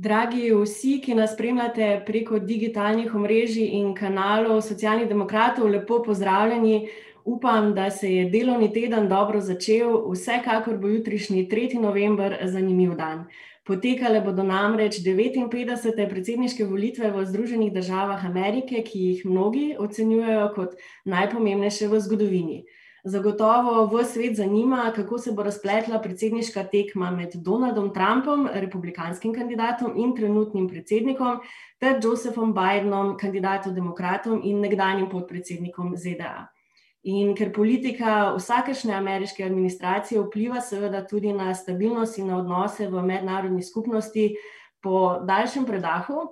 Dragi vsi, ki nas spremljate preko digitalnih omrežij in kanalov socialnih demokratov, lepo pozdravljeni. Upam, da se je delovni teden dobro začel, vsekakor bo jutrišnji 3. november zanimiv dan. Potekale bodo namreč 59. predsedniške volitve v Združenih državah Amerike, ki jih mnogi ocenjujejo kot najpomembnejše v zgodovini. Zagotovo v svet zanima, kako se bo razpletla predsedniška tekma med Donaldom Trumpom, republikanskim kandidatom in trenutnim predsednikom, ter Josephom Bidenom, kandidatom demokratom in nekdanjim podpredsednikom ZDA. In ker politika vsakršne ameriške administracije vpliva seveda tudi na stabilnost in na odnose v mednarodni skupnosti, po daljšem predahu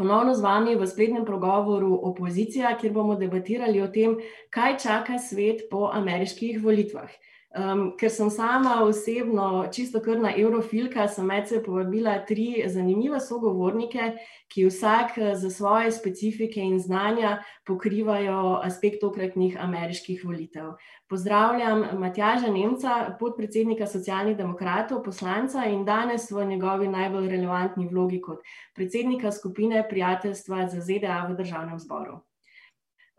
ponovno z vami v spletnem pogovoru Opozicija, kjer bomo debatirali o tem, kaj čaka svet po ameriških volitvah. Um, ker sem sama osebno čisto krna eurofilka, sem med seboj povabila tri zanimive sogovornike, ki vsak za svoje specifike in znanja pokrivajo aspekt tokratnih ameriških volitev. Pozdravljam Matjaža Nemca, podpredsednika socialnih demokratov, poslanca in danes v njegovi najbolj relevantni vlogi kot predsednika skupine prijateljstva za ZDA v državnem zboru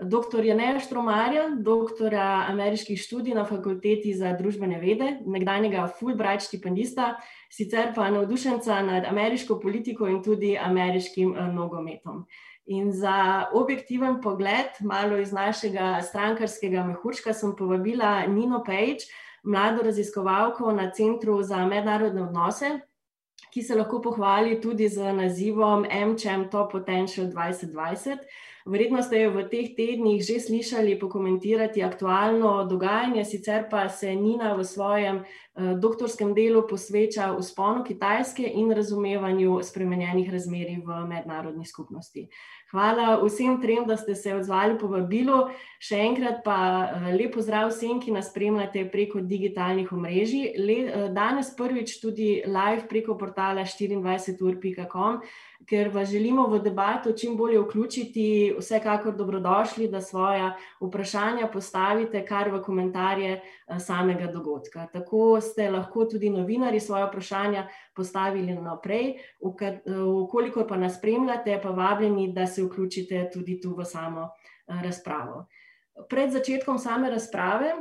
doktor Janeja Štromarja, doktora ameriških študij na fakulteti za družbene vede, nekdanjega Fulbright štipendista, sicer pa navdušenca nad ameriško politiko in tudi ameriškim eh, nogometom. In za objektiven pogled, malo iz našega strankarskega mehurčka, sem povabila Nino Pejč, mlado raziskovalko na Centru za mednarodne odnose, ki se lahko pohvali tudi z nazivom MCM Top Potential 2020. Verjetno ste jo v teh tednih že slišali pokomentirati aktualno dogajanje, sicer pa se Nina v svojem uh, doktorskem delu posveča usponu Kitajske in razumevanju spremenjenih razmerij v mednarodni skupnosti. Hvala vsem trem, da ste se odzvali po vabilu. Še enkrat pa uh, lep pozdrav vsem, ki nas spremljate preko digitalnih omrežij. Le, uh, danes prvič tudi live preko portala 24ur.com ker vas želimo v debato čim bolje vključiti, vsekakor dobrodošli, da svoje vprašanja postavite kar v komentarje eh, samega dogodka. Tako ste lahko tudi novinari svoje vprašanja postavili naprej, ukolikor pa nas spremljate, pa vabljeni, da se vključite tudi tu v samo eh, razpravo. Pred začetkom same razprave.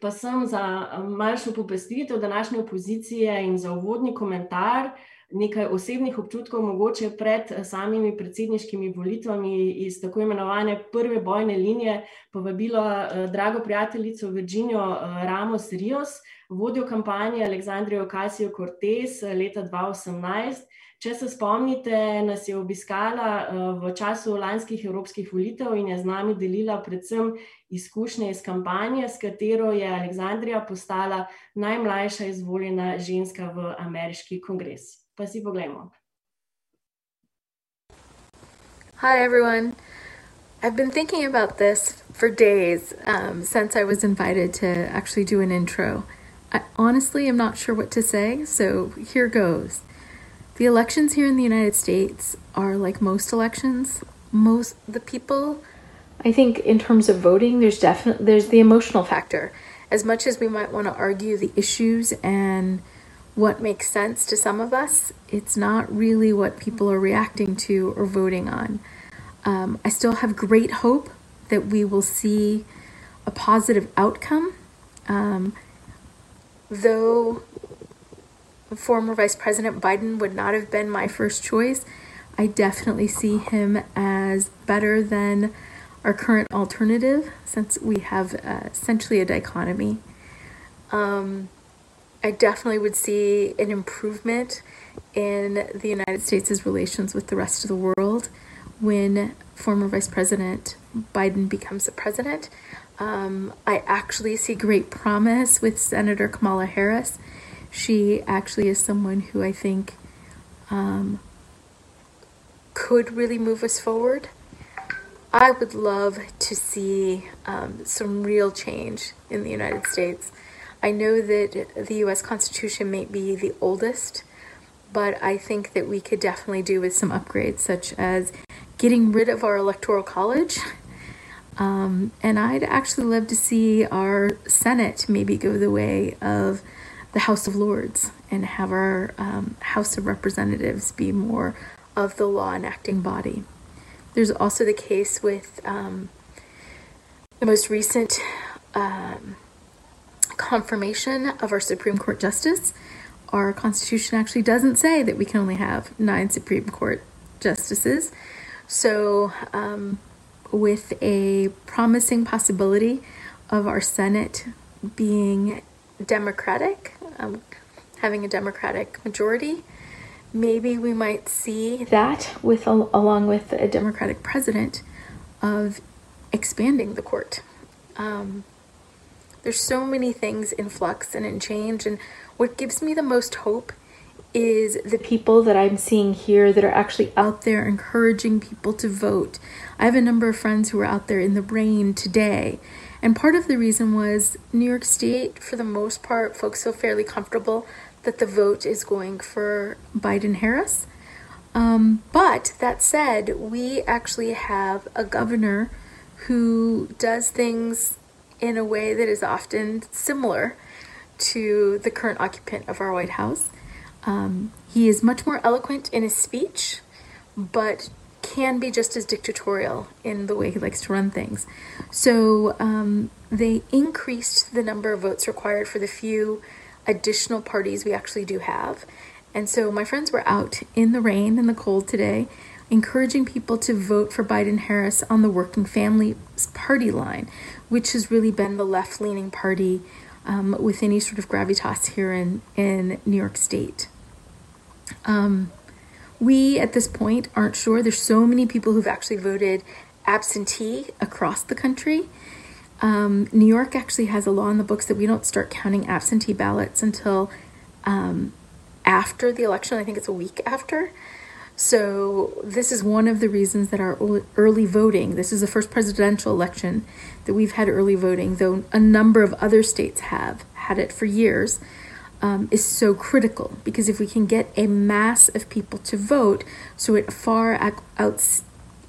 Pa sem za eh, manjšo popestritev današnje opozicije in za uvodni komentar uh, nekaj osebnih občutkov, mogoče pred eh, samimi predsedniškimi volitvami iz tako imenovane prve bojne linije, povabila eh, drago prijateljico Virginijo eh, Ramos Rios, vodjo kampanje Aleksandrijo Kasijo Cortez leta 2018. Če se spomnite, nas je obiskala v času lanskih evropskih volitev in je z nami delila predvsem izkušnje iz kampanje, s katero je Aleksandrija postala najmlajša izvoljena ženska v ameriški kongres. Pa si poglejmo. Hi, everyone. I've been thinking about this for days um, since I was invited to actually do an intro. I honestly am not sure what to say, so here goes. The elections here in the United States are like most elections. Most the people, I think, in terms of voting, there's definitely there's the emotional factor. As much as we might want to argue the issues and what makes sense to some of us, it's not really what people are reacting to or voting on. Um, I still have great hope that we will see a positive outcome. Um, though former Vice President Biden would not have been my first choice, I definitely see him as better than our current alternative since we have uh, essentially a dichotomy. Um, I definitely would see an improvement in the United States' relations with the rest of the world when former Vice President Biden becomes the president. Um, I actually see great promise with Senator Kamala Harris. She actually is someone who I think um, could really move us forward. I would love to see um, some real change in the United States. I know that the US Constitution may be the oldest, but I think that we could definitely do with some upgrades, such as getting rid of our electoral college. Um, and I'd actually love to see our Senate maybe go the way of the House of Lords and have our um, House of Representatives be more of the law enacting body. There's also the case with um, the most recent um, confirmation of our Supreme Court justice. Our Constitution actually doesn't say that we can only have nine Supreme Court justices. So, um, with a promising possibility of our Senate being Democratic, um, having a Democratic majority, maybe we might see that with along with a Democratic president of expanding the court. Um, there's so many things in flux and in change, and what gives me the most hope is the people that I'm seeing here that are actually out there encouraging people to vote. I have a number of friends who are out there in the rain today. And part of the reason was New York State, for the most part, folks feel fairly comfortable that the vote is going for Biden Harris. Um, but that said, we actually have a governor who does things in a way that is often similar to the current occupant of our White House. Um, he is much more eloquent in his speech, but can be just as dictatorial in the way he likes to run things. So um, they increased the number of votes required for the few additional parties we actually do have. And so my friends were out in the rain and the cold today, encouraging people to vote for Biden Harris on the Working Families Party line, which has really been the left leaning party um, with any sort of gravitas here in, in New York State. Um, we at this point aren't sure. There's so many people who've actually voted absentee across the country. Um, New York actually has a law in the books that we don't start counting absentee ballots until um, after the election. I think it's a week after. So, this is one of the reasons that our early voting, this is the first presidential election that we've had early voting, though a number of other states have had it for years um, is so critical because if we can get a mass of people to vote, so it far out, out,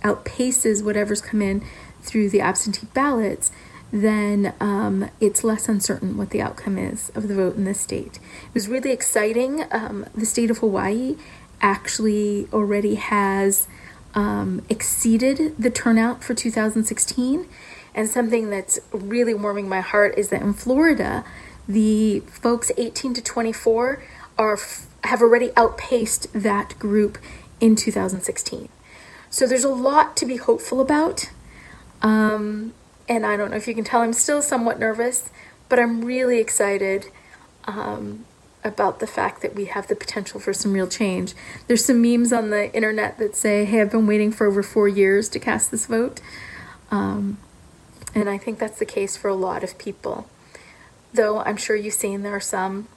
outpaces whatever's come in through the absentee ballots, then um, it's less uncertain what the outcome is of the vote in this state. It was really exciting. Um, the state of Hawaii actually already has um, exceeded the turnout for 2016. And something that's really warming my heart is that in Florida, the folks 18 to 24 are have already outpaced that group in 2016. So there's a lot to be hopeful about. Um, and I don't know if you can tell, I'm still somewhat nervous, but I'm really excited um, about the fact that we have the potential for some real change. There's some memes on the internet that say, hey, I've been waiting for over four years to cast this vote. Um, and I think that's the case for a lot of people though I'm sure you've seen there are some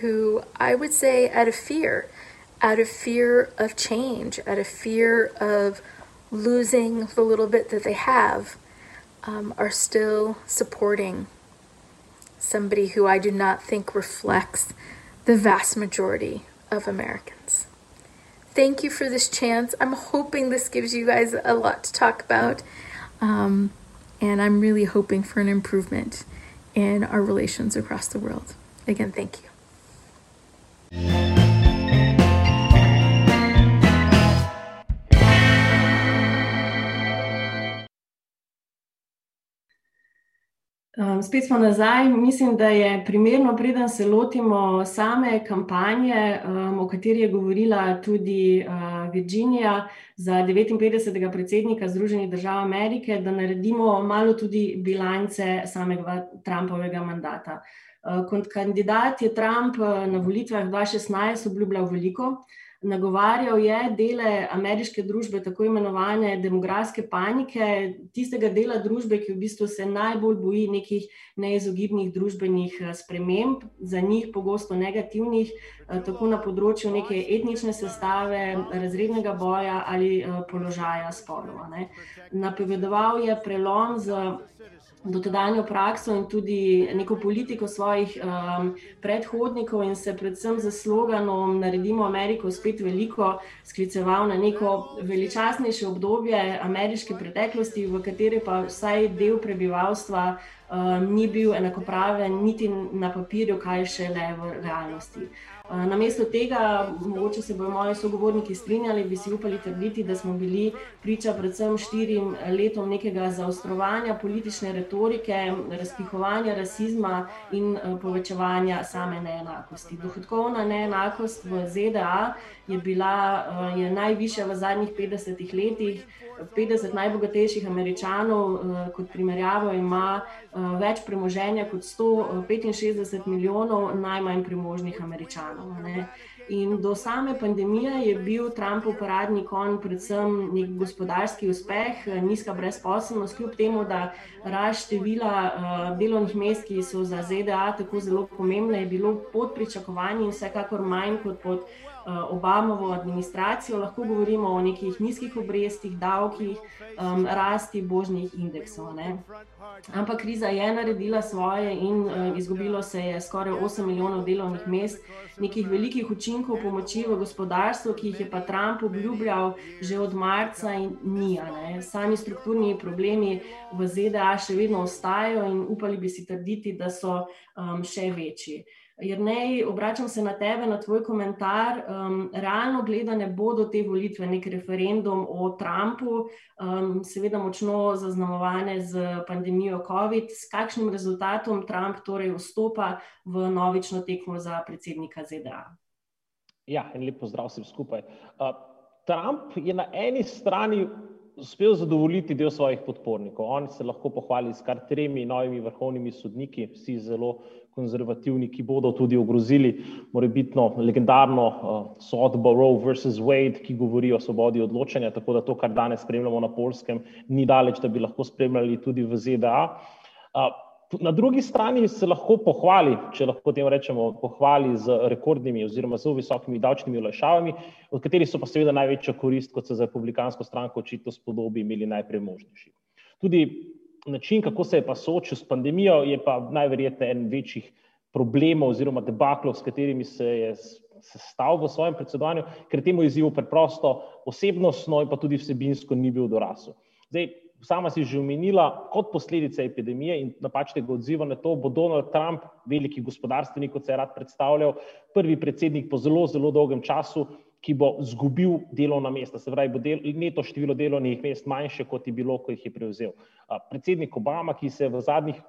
who I would say out of fear, out of fear of change, out of fear of losing the little bit that they have, um, are still supporting somebody who I do not think reflects the vast majority of Americans. Thank you for this chance. I'm hoping this gives you guys a lot to talk about. Um, and I'm really hoping for an improvement in our relations across the world. Again, thank you. Um, spet smo nazaj. Mislim, da je primerno, preden se lotimo same kampanje, um, o kateri je govorila tudi uh, Virginija za 59. predsednika Združenih držav Amerike, da naredimo malo tudi bilance samega Trumpovega mandata. Uh, kot kandidat je Trump uh, na volitvah 2016 obljubljal veliko nagovarjal je dele ameriške družbe, tako imenovane demografske panike, tistega dela družbe, ki v bistvu se najbolj boji nekih neizogibnih družbenih eh, sprememb, za njih pogosto negativnih, eh, tako na področju neke etnične sestave, razrednega boja ali eh, položaja spolov. Napovedoval je prelom z dotedanjo prakso in tudi neko politiko svojih um, predhodnikov, in se predvsem za sloganom Naredimo Ameriko spet veliko, skliceval na neko veličastnejše obdobje ameriške preteklosti, v kateri pa vsaj del prebivalstva ni bil enakopraven niti na papirju, kaj še le v realnosti. Namesto tega, mogoče se bodo moji sogovorniki strinjali, bi si upali trditi, da smo bili priča predvsem štirim letom nekega zaostrovanja politične retorike, razpihovanja rasizma in povečevanja same neenakosti. Dohodkovna neenakost v ZDA je bila je najvišja v zadnjih petdesetih letih. Petdeset najbogatejših Američanov, kot primerjavo, ima več premoženja kot sto petinšestdeset milijonov najmanj premožnih Američanov, ne. In do same pandemije je bil Trumpov paradni konj predvsem neki gospodarski uspeh, nizka brezposelnost, kljub temu da rast števila delovnih mest, ki so za ZDA tako zelo pomembna, je bilo pod pričakovanji in vsekakor manj kot pod Obamovo administracijo, lahko govorimo o nekih nizkih obrestih, davkih, rasti borznih indeksov, ne. Ampak kriza je naredila svoje in izgubilo se je skoraj osem milijonov delovnih mest, nekih velikih učinkov pomoči v gospodarstvu, ki jih je pa Trump obljubljal že od marca, ni, a ne. Sami strukturni problemi v ZDA še vedno ostajajo in upali bi si trditi, da so še večji. Jernej, obračam se na tebe, na tvoj komentar, realno gledano bodo te volitve neki referendum o Trumpu, seveda močno zaznamovane s pandemijo covid, s kakšnim rezultatom Trump torej vstopa v vnovično tekmo za predsednika ZDA? Ja, en lep pozdrav vsem skupaj. Trump je na eni strani uspel zadovoljiti del svojih podpornikov, on se lahko pohvali s kar tremi novimi vrhovnimi sodniki, vsi zelo konzervativni, ki bodo tudi ogrozili morebitno legendarno sodbo Roe versus Wade, ki govori o svobodi odločanja, tako da to, kar danes spremljamo na Poljskem, ni daleč, da bi lahko spremljali tudi v ZDA. Na drugi strani se lahko pohvali, če lahko temu rečemo, pohvali z rekordnimi oziroma zelo visokimi davčnimi olajšavami, od katerih so pa seveda največjo korist, kot se za republikansko stranko očitno spodobi, imeli najpremožnejši. Tudi način, kako se je pa soočil s pandemijo, je pa najverjetneje eden večjih problemov oziroma debaklov, s katerimi se je sestal v svojem predsedovanju, ker temu izzivu preprosto osebnostno in pa tudi vsebinsko ni bil dorasel. Zdaj, sama si že omenila, kot posledica epidemije in napačnega odziva na to bo Donald Trump, veliki gospodarstvenik, kot se je rad predstavljal, prvi predsednik po zelo, zelo dolgem času, ki bo izgubil delovna mesta, se pravi, bo neto število delovnih mest manjše, kot je bilo, ko jih je prevzel. Predsednik Obama, ki se je v zadnjih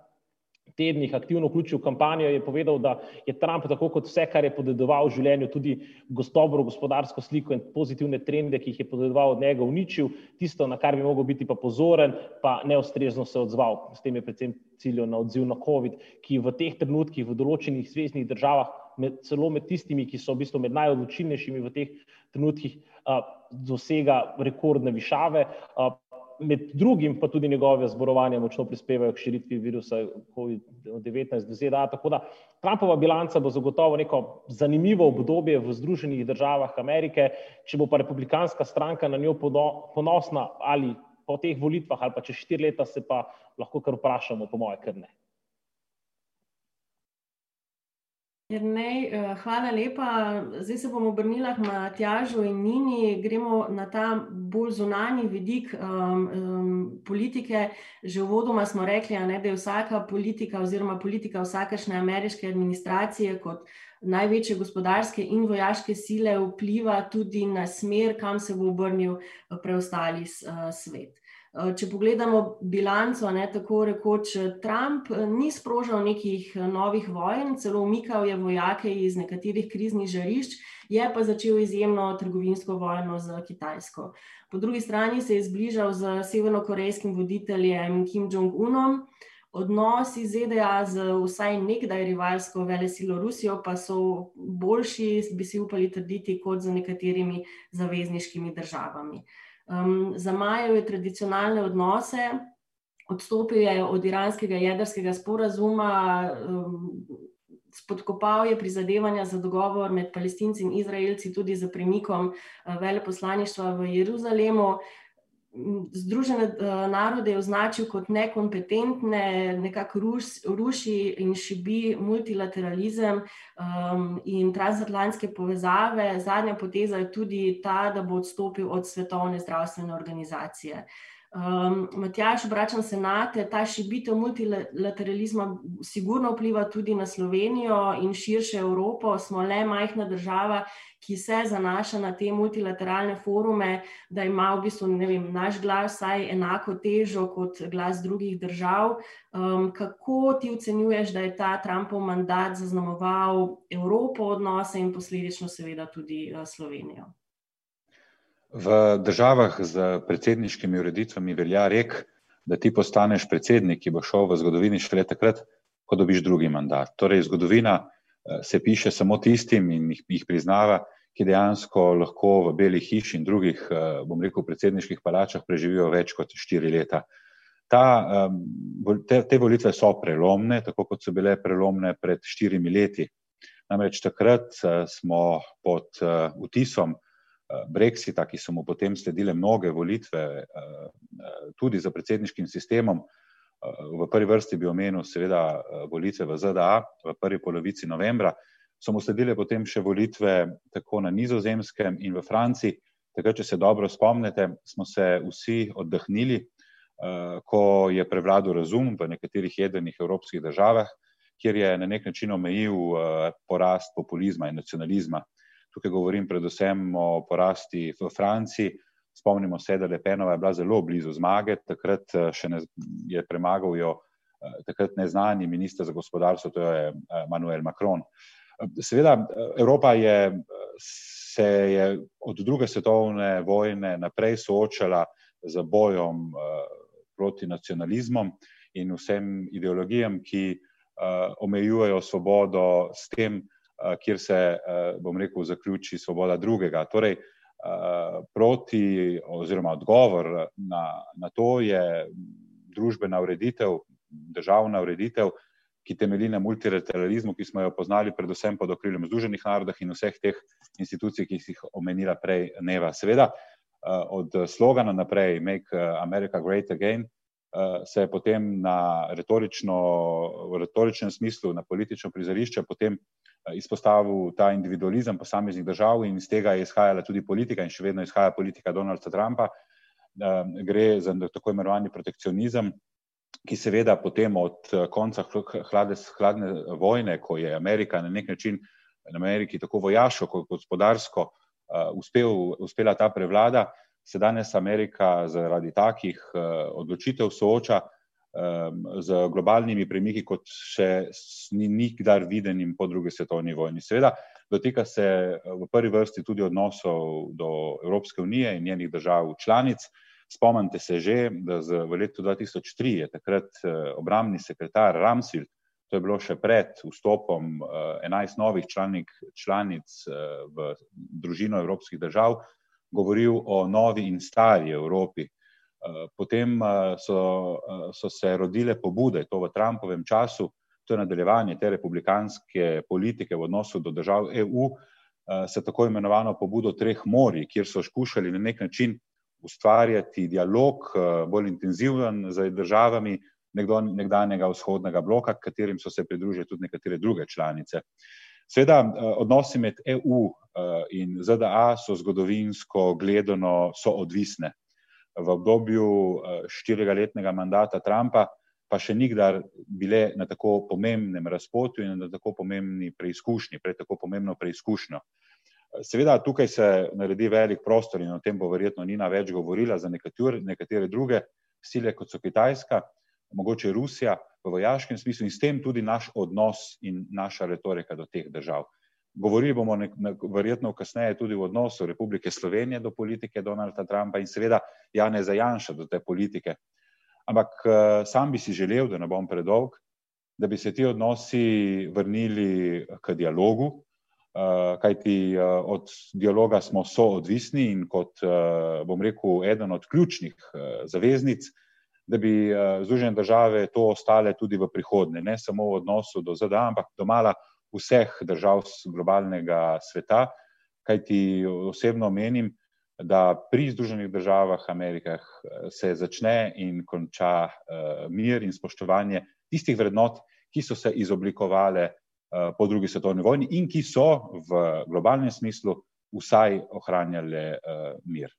tednih aktivno vključil v kampanjo, je povedal, da je Trump, tako kot vse, kar je podedoval v življenju, tudi dobro gospodarsko sliko in pozitivne trende, ki jih je podedoval od njega, uničil, tisto, na kar bi mogel biti pa pozoren, pa neustrezno se odzval, s tem je predvsem ciljal na odziv na covid, ki v teh trenutkih v določenih zveznih državah, med celo med tistimi, ki so v bistvu med najodločilnejšimi v teh trenutkih, dosega rekordne višave, med drugim pa tudi njegova zborovanja močno prispevajo k širitvi virusa covid-devetnajst v ZDA, tako da Trumpova bilanca bo zagotovo neko zanimivo obdobje v Združenih državah Amerike, če bo pa republikanska stranka na njo ponosna ali po teh volitvah ali pa čez štiri leta, se pa lahko kar vprašamo, po moje kar ne. Jernej, hvala lepa, zdaj se bom obrnila k Matjažu in Nini, gremo na ta bolj zunanji vidik politike, že uvodoma smo rekli, ne, da je vsaka politika oziroma politika vsakršne ameriške administracije kot največje gospodarske in vojaške sile vpliva tudi na smer, kam se bo obrnil preostali svet. Če pogledamo bilanco, ne, tako rekoč Trump ni sprožal nekih novih vojn, celo umikal je vojake iz nekaterih kriznih žarišč, je pa začel izjemno trgovinsko vojno s Kitajsko. Po drugi strani se je zbližal s severnokorejskim voditeljem Kim Jong Unom, odnosi ZDA z vsaj nekdaj rivalsko velesilo Rusijo pa so boljši, bi si upali trditi, kot z nekaterimi zavezniškimi državami. Zamajal je tradicionalne odnose, odstopil je od iranskega jedrskega sporazuma, spodkopal je prizadevanja za dogovor med Palestinci in Izraelci tudi s premikom veleposlaništva v Jeruzalemu, Združene narode je označil kot nekompetentne, nekako ruši in šibi multilateralizem, in transatlantske povezave, zadnja poteza je tudi ta, da bo odstopil od Svetovne zdravstvene organizacije. Um, Matjaš, obračam se na te, ta šibitev multilateralizma sigurno vpliva tudi na Slovenijo in širše Evropo. Smo le majhna država, ki se zanaša na te multilateralne forume, da ima v bistvu vem, naš glas vsaj enako težo kot glas drugih držav. Um, kako ti ocenjuješ, da je ta Trumpov mandat zaznamoval Evropo odnose in posledično seveda tudi uh, Slovenijo? V državah z predsedniškimi ureditvami velja rek, da ti postaneš predsednik, ki bo šel v zgodovini šele takrat, ko dobiš drugi mandat. Torej, zgodovina eh, se piše samo tistim in jih, jih priznava, ki dejansko lahko v Beli hiši in drugih, eh, bom rekel, predsedniških palačah preživijo več kot štiri leta. Ta, te, te volitve so prelomne, tako kot so bile prelomne pred štirimi leti. Namreč takrat eh, smo pod vtisom Eh, Brexita, ki so mu potem sledile mnoge volitve, eh, eh, tudi za predsedniškim sistemom. V prvi vrsti bi omenil, seveda, volitve v ZDA v prvi polovici novembra, so mu sledile potem še volitve tako na Nizozemskem in v Franciji. Takrat, če se dobro spomnite, smo se vsi oddahnili, ko je prevladal razum v nekaterih jedrnih evropskih državah, kjer je na nek način omejil porast populizma in nacionalizma. Tukaj govorim predvsem o porasti v Franciji. Spomnimo se, da Le Penova je bila zelo blizu zmage, takrat eh, še ne, je premagal jo eh, takrat neznani minister za gospodarstvo, to je eh, Manuel Macron. Seveda, Evropa je, se je od druge svetovne vojne naprej soočala z bojom proti nacionalizmom in vsem ideologijam, ki omejujejo svobodo s tem, kjer se, eh, bom rekel, zaključi svoboda drugega. Torej, eh, proti oziroma odgovor na, na to je družbena ureditev, državna ureditev, ki temelji na multilateralizmu, ki smo jo poznali predvsem pod okriljem Združenih narodov in vseh teh institucij, ki jih omenila prej, Neva. Seveda, od slogana naprej, Make America Great Again, se je potem na retorično, v retoričnem smislu, na politično prizorišče, potem izpostavil ta individualizem posameznih držav in iz tega je izhajala tudi politika in še vedno izhaja politika Donalda Trumpa. Gre za tako imenovani protekcionizem, ki seveda potem od konca hlade, hladne vojne, ko je Amerika na nek način, na Ameriki tako vojaško kot gospodarsko uspel, uspela ta prevlada, se danes Amerika zaradi takih odločitev sooča z globalnimi premiki, kot še ni nikdar videnim po drugi svetovni vojni. Seveda, dotika se v prvi vrsti tudi odnosov do Evropske unije in njenih držav članic. Spomnite se že, da z, v letu 2003 je takrat obramni sekretar Ramsfield, to je bilo še pred vstopom 11 novih članik, članic v družino evropskih držav, govoril o novi in stari Evropi. Potem so, so se rodile pobude, to v Trumpovem času, to je nadaljevanje te republikanske politike v odnosu do držav EU, se tako imenovano pobudo treh morij, kjer so skušali na nek način ustvarjati dialog, bolj intenziven z državami nekdanjega vzhodnega bloka, katerim so se pridružili tudi nekatere druge članice. Sveda, odnosi med EU in ZDA so zgodovinsko gledano so odvisne v obdobju eh, štirega letnega mandata Trumpa, pa še nikdar bile na tako pomembnem razpotju in na tako pomembni preizkušnji, pred tako pomembno preizkušnjo. Seveda, tukaj se naredi velik prostor in o tem bo verjetno Nina več govorila za nekatere, nekatere druge sile, kot so Kitajska, mogoče Rusija v vojaškem smislu in s tem tudi naš odnos in naša retorika do teh držav. Govorili bomo nek, nek, verjetno kasneje tudi v odnosu Republike Slovenije do politike Donalda Trumpa in seveda Jane Zajanša do te politike. Ampak eh, sam bi si želel, da ne bom predolg, da bi se ti odnosi vrnili k dialogu, eh, kajti eh, od dialoga smo soodvisni in kot, bom rekel, eden od ključnih zaveznic, da bi Združene države to ostale tudi v prihodnje, ne samo v odnosu do ZDA, ampak do mala vseh držav globalnega sveta, kajti osebno menim, da pri Združenih državah Amerikah eh, se začne in konča uh, mir in spoštovanje tistih vrednot, ki so se izoblikovale po drugi svetovni vojni in ki so v globalnem smislu vsaj ohranjale mir.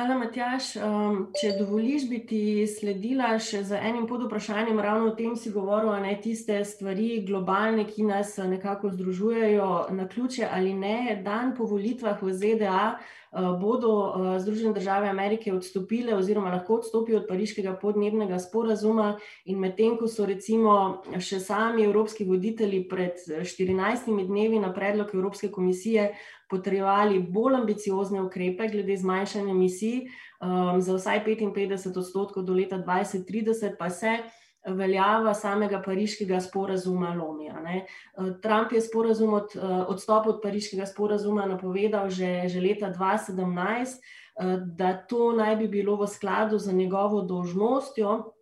Hvala, Matjaš. Um, če dovoliš, bi ti sledila še z enim podvprašanjem, ravno o tem si govoril, ne tiste stvari globalne, ki nas nekako združujejo na ključe ali ne. Dan po volitvah v ZDA uh, bodo uh, Združene države Amerike odstopile oziroma lahko odstopijo od pariškega podnebnega sporazuma in medtem, ko so recimo še sami evropski voditelji pred 14 dnevi na predlog Evropske komisije potrjevali bolj ambiciozne ukrepe glede zmanjšanja emisij um, za vsaj 55 odstotkov do leta 2030, pa se veljava samega pariškega sporazuma lomi. Uh, Trump je sporazum od, odstop od pariškega sporazuma napovedal že, že leta 2017, uh, da to naj bi bilo v skladu z njegovo dožnostjo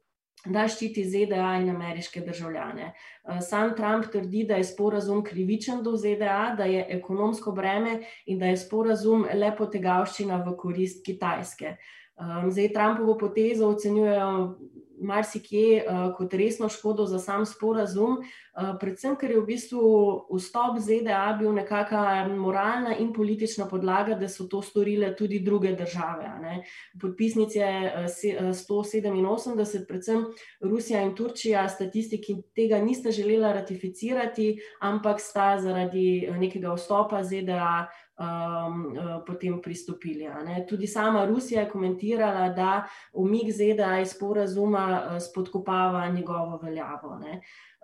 da ščiti ZDA in ameriške državljane. Sam Trump trdi, da je sporazum krivičen do ZDA, da je ekonomsko breme in da je sporazum le potegavščina v korist Kitajske. Zdaj Trumpovo potezo ocenjujejo marsikje uh, kot resno škodo za sam sporazum, uh, predvsem ker je v bistvu vstop ZDA bil nekakšna moralna in politična podlaga, da so to storile tudi druge države. Podpisnice uh, 187, predvsem Rusija in Turčija, statistiki tega nista želela ratificirati, ampak sta zaradi nekega vstopa ZDA um, uh, potem pristopili. Tudi sama Rusija je komentirala, da umik ZDA iz sporazuma uh, spodkopava njegovo veljavo.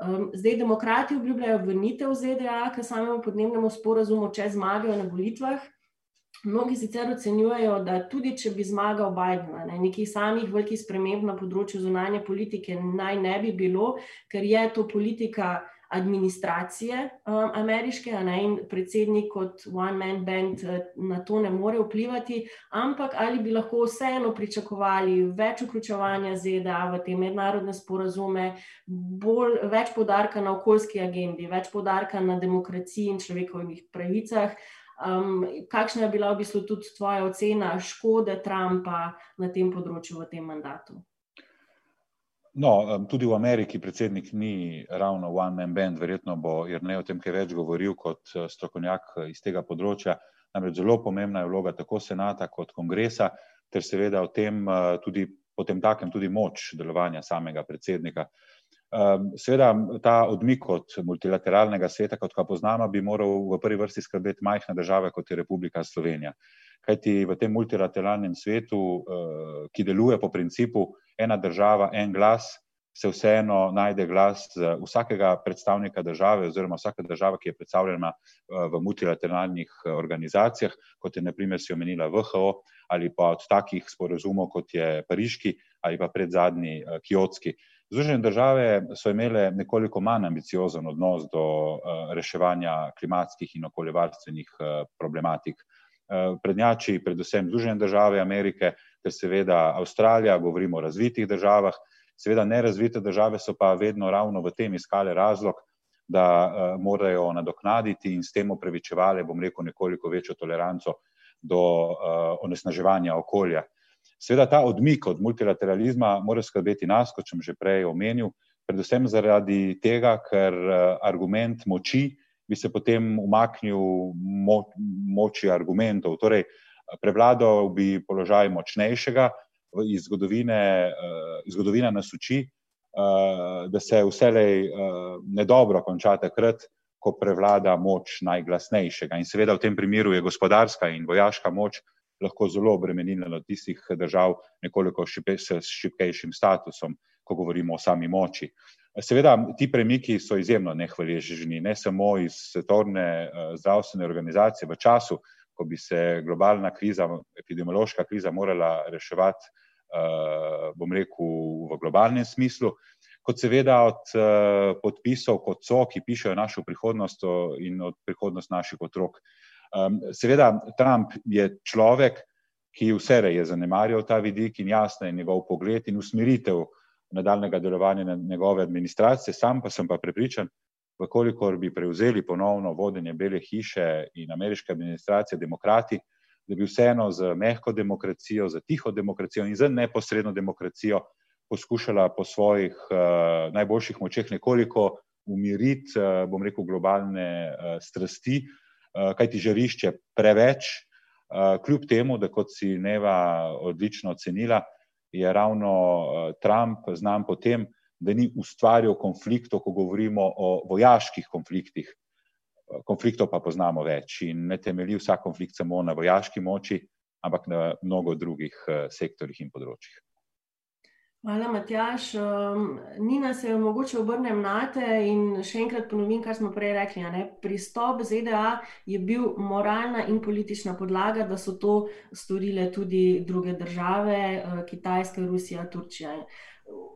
Um, zdaj, demokrati obljubljajo vrnitev ZDA k samemu podnebnemu sporazumu, če zmagajo na volitvah. Mnogi sicer ocenjujejo, da tudi če bi zmagal Biden, ne, nekih samih velikih sprememb na področju zunanje politike naj ne bi bilo, ker je to politika administracije um, ameriške, ne, in predsednik kot one-man band uh, na to ne more vplivati, ampak ali bi lahko vseeno pričakovali več vključevanja ZDA v te mednarodne sporazume, bolj, več podarka na okoljski agendi, več podarka na demokraciji in človekovih pravicah. Um, kakšna je bila v bistvu tudi tvoja ocena škode Trumpa na tem področju v tem mandatu? No, tudi v Ameriki predsednik ni ravno one man band, verjetno bo Jrnej o tem kaj več govoril kot eh, strokovnjak eh, iz tega področja. Namreč zelo pomembna je vloga tako senata kot kongresa, ter seveda o tem eh, tudi potem takem tudi moč delovanja samega predsednika. Seveda ta odmik od multilateralnega sveta, kot ga poznamo, bi moral v prvi vrsti skrbeti majhna država kot je Republika Slovenija. Kajti v tem multilateralnem svetu, ki deluje po principu ena država, en glas, se vseeno najde glas vsakega predstavnika države oziroma vsaka država, ki je predstavljena eh, v multilateralnih eh, organizacijah, kot je naprimer si omenila VHO ali pa od takih sporozumov, kot je Pariški ali pa predzadnji eh, Kiotski. Združene države so imele nekoliko manj ambiciozen odnos do reševanja klimatskih in okoljevarstvenih problematik. Prednjači predvsem Združene države Amerike, ter seveda Avstralija, govorimo o razvitih državah, seveda nerazvite države so pa vedno ravno v tem iskale razlog, da uh, morajo nadoknaditi in s tem upravičevali, bom rekel, nekoliko večjo toleranco do uh, onesnaževanja okolja. Seveda ta odmik od multilateralizma mora skrbeti nas, kot sem že prej omenil, predvsem zaradi tega, ker uh, argument moči bi se potem umaknil mo moči argumentov. Torej, prevladal bi položaj močnejšega, iz zgodovine, eh, iz zgodovine nas uči, eh, da se vselej eh, nedobro konča takrat, ko prevlada moč najglasnejšega. In seveda v tem primeru je gospodarska in vojaška moč lahko zelo obremenila od tistih držav nekoliko s šipkejšim statusom, ko govorimo o sami moči. Seveda, ti premiki so izjemno nehvaležni, ne samo iz svetovne zdravstvene organizacije v času, ko bi se globalna kriza, epidemiološka kriza, morala reševati, uh, bom rekel, v globalnem smislu, kot seveda od uh, podpisov, kot so, ki pišejo našo prihodnost in od prihodnost naših otrok. Seveda, Trump je človek, ki vse je zanemarjal ta vidik in jasno je njegov pogled in usmeritev nadaljnega delovanja njegove administracije, sam pa sem pa prepričan, vkolikor bi prevzeli ponovno vodenje Bele hiše in ameriške administracije, demokrati, da bi vseeno z mehko demokracijo, z tiho demokracijo in z neposredno demokracijo poskušala po svojih uh, najboljših močeh nekoliko umiriti, uh, bom rekel, globalne uh, strasti, uh, kajti žarišče preveč. Kljub temu, da kot si Neva odlično ocenila, je ravno Trump znan po tem, da ni ustvarjal konfliktov, ko govorimo o vojaških konfliktih. Konfliktov pa poznamo več in ne temelji vsak konflikt samo na vojaški moči, ampak na mnogo drugih sektorjih in področjih. Hvala, Matjaš. Nina, se mogoče obrnem nate in še enkrat ponovim, kar smo prej rekli, ne, pristop ZDA je bil moralna in politična podlaga, da so to storile tudi druge države, Kitajska, Rusija, Turčija.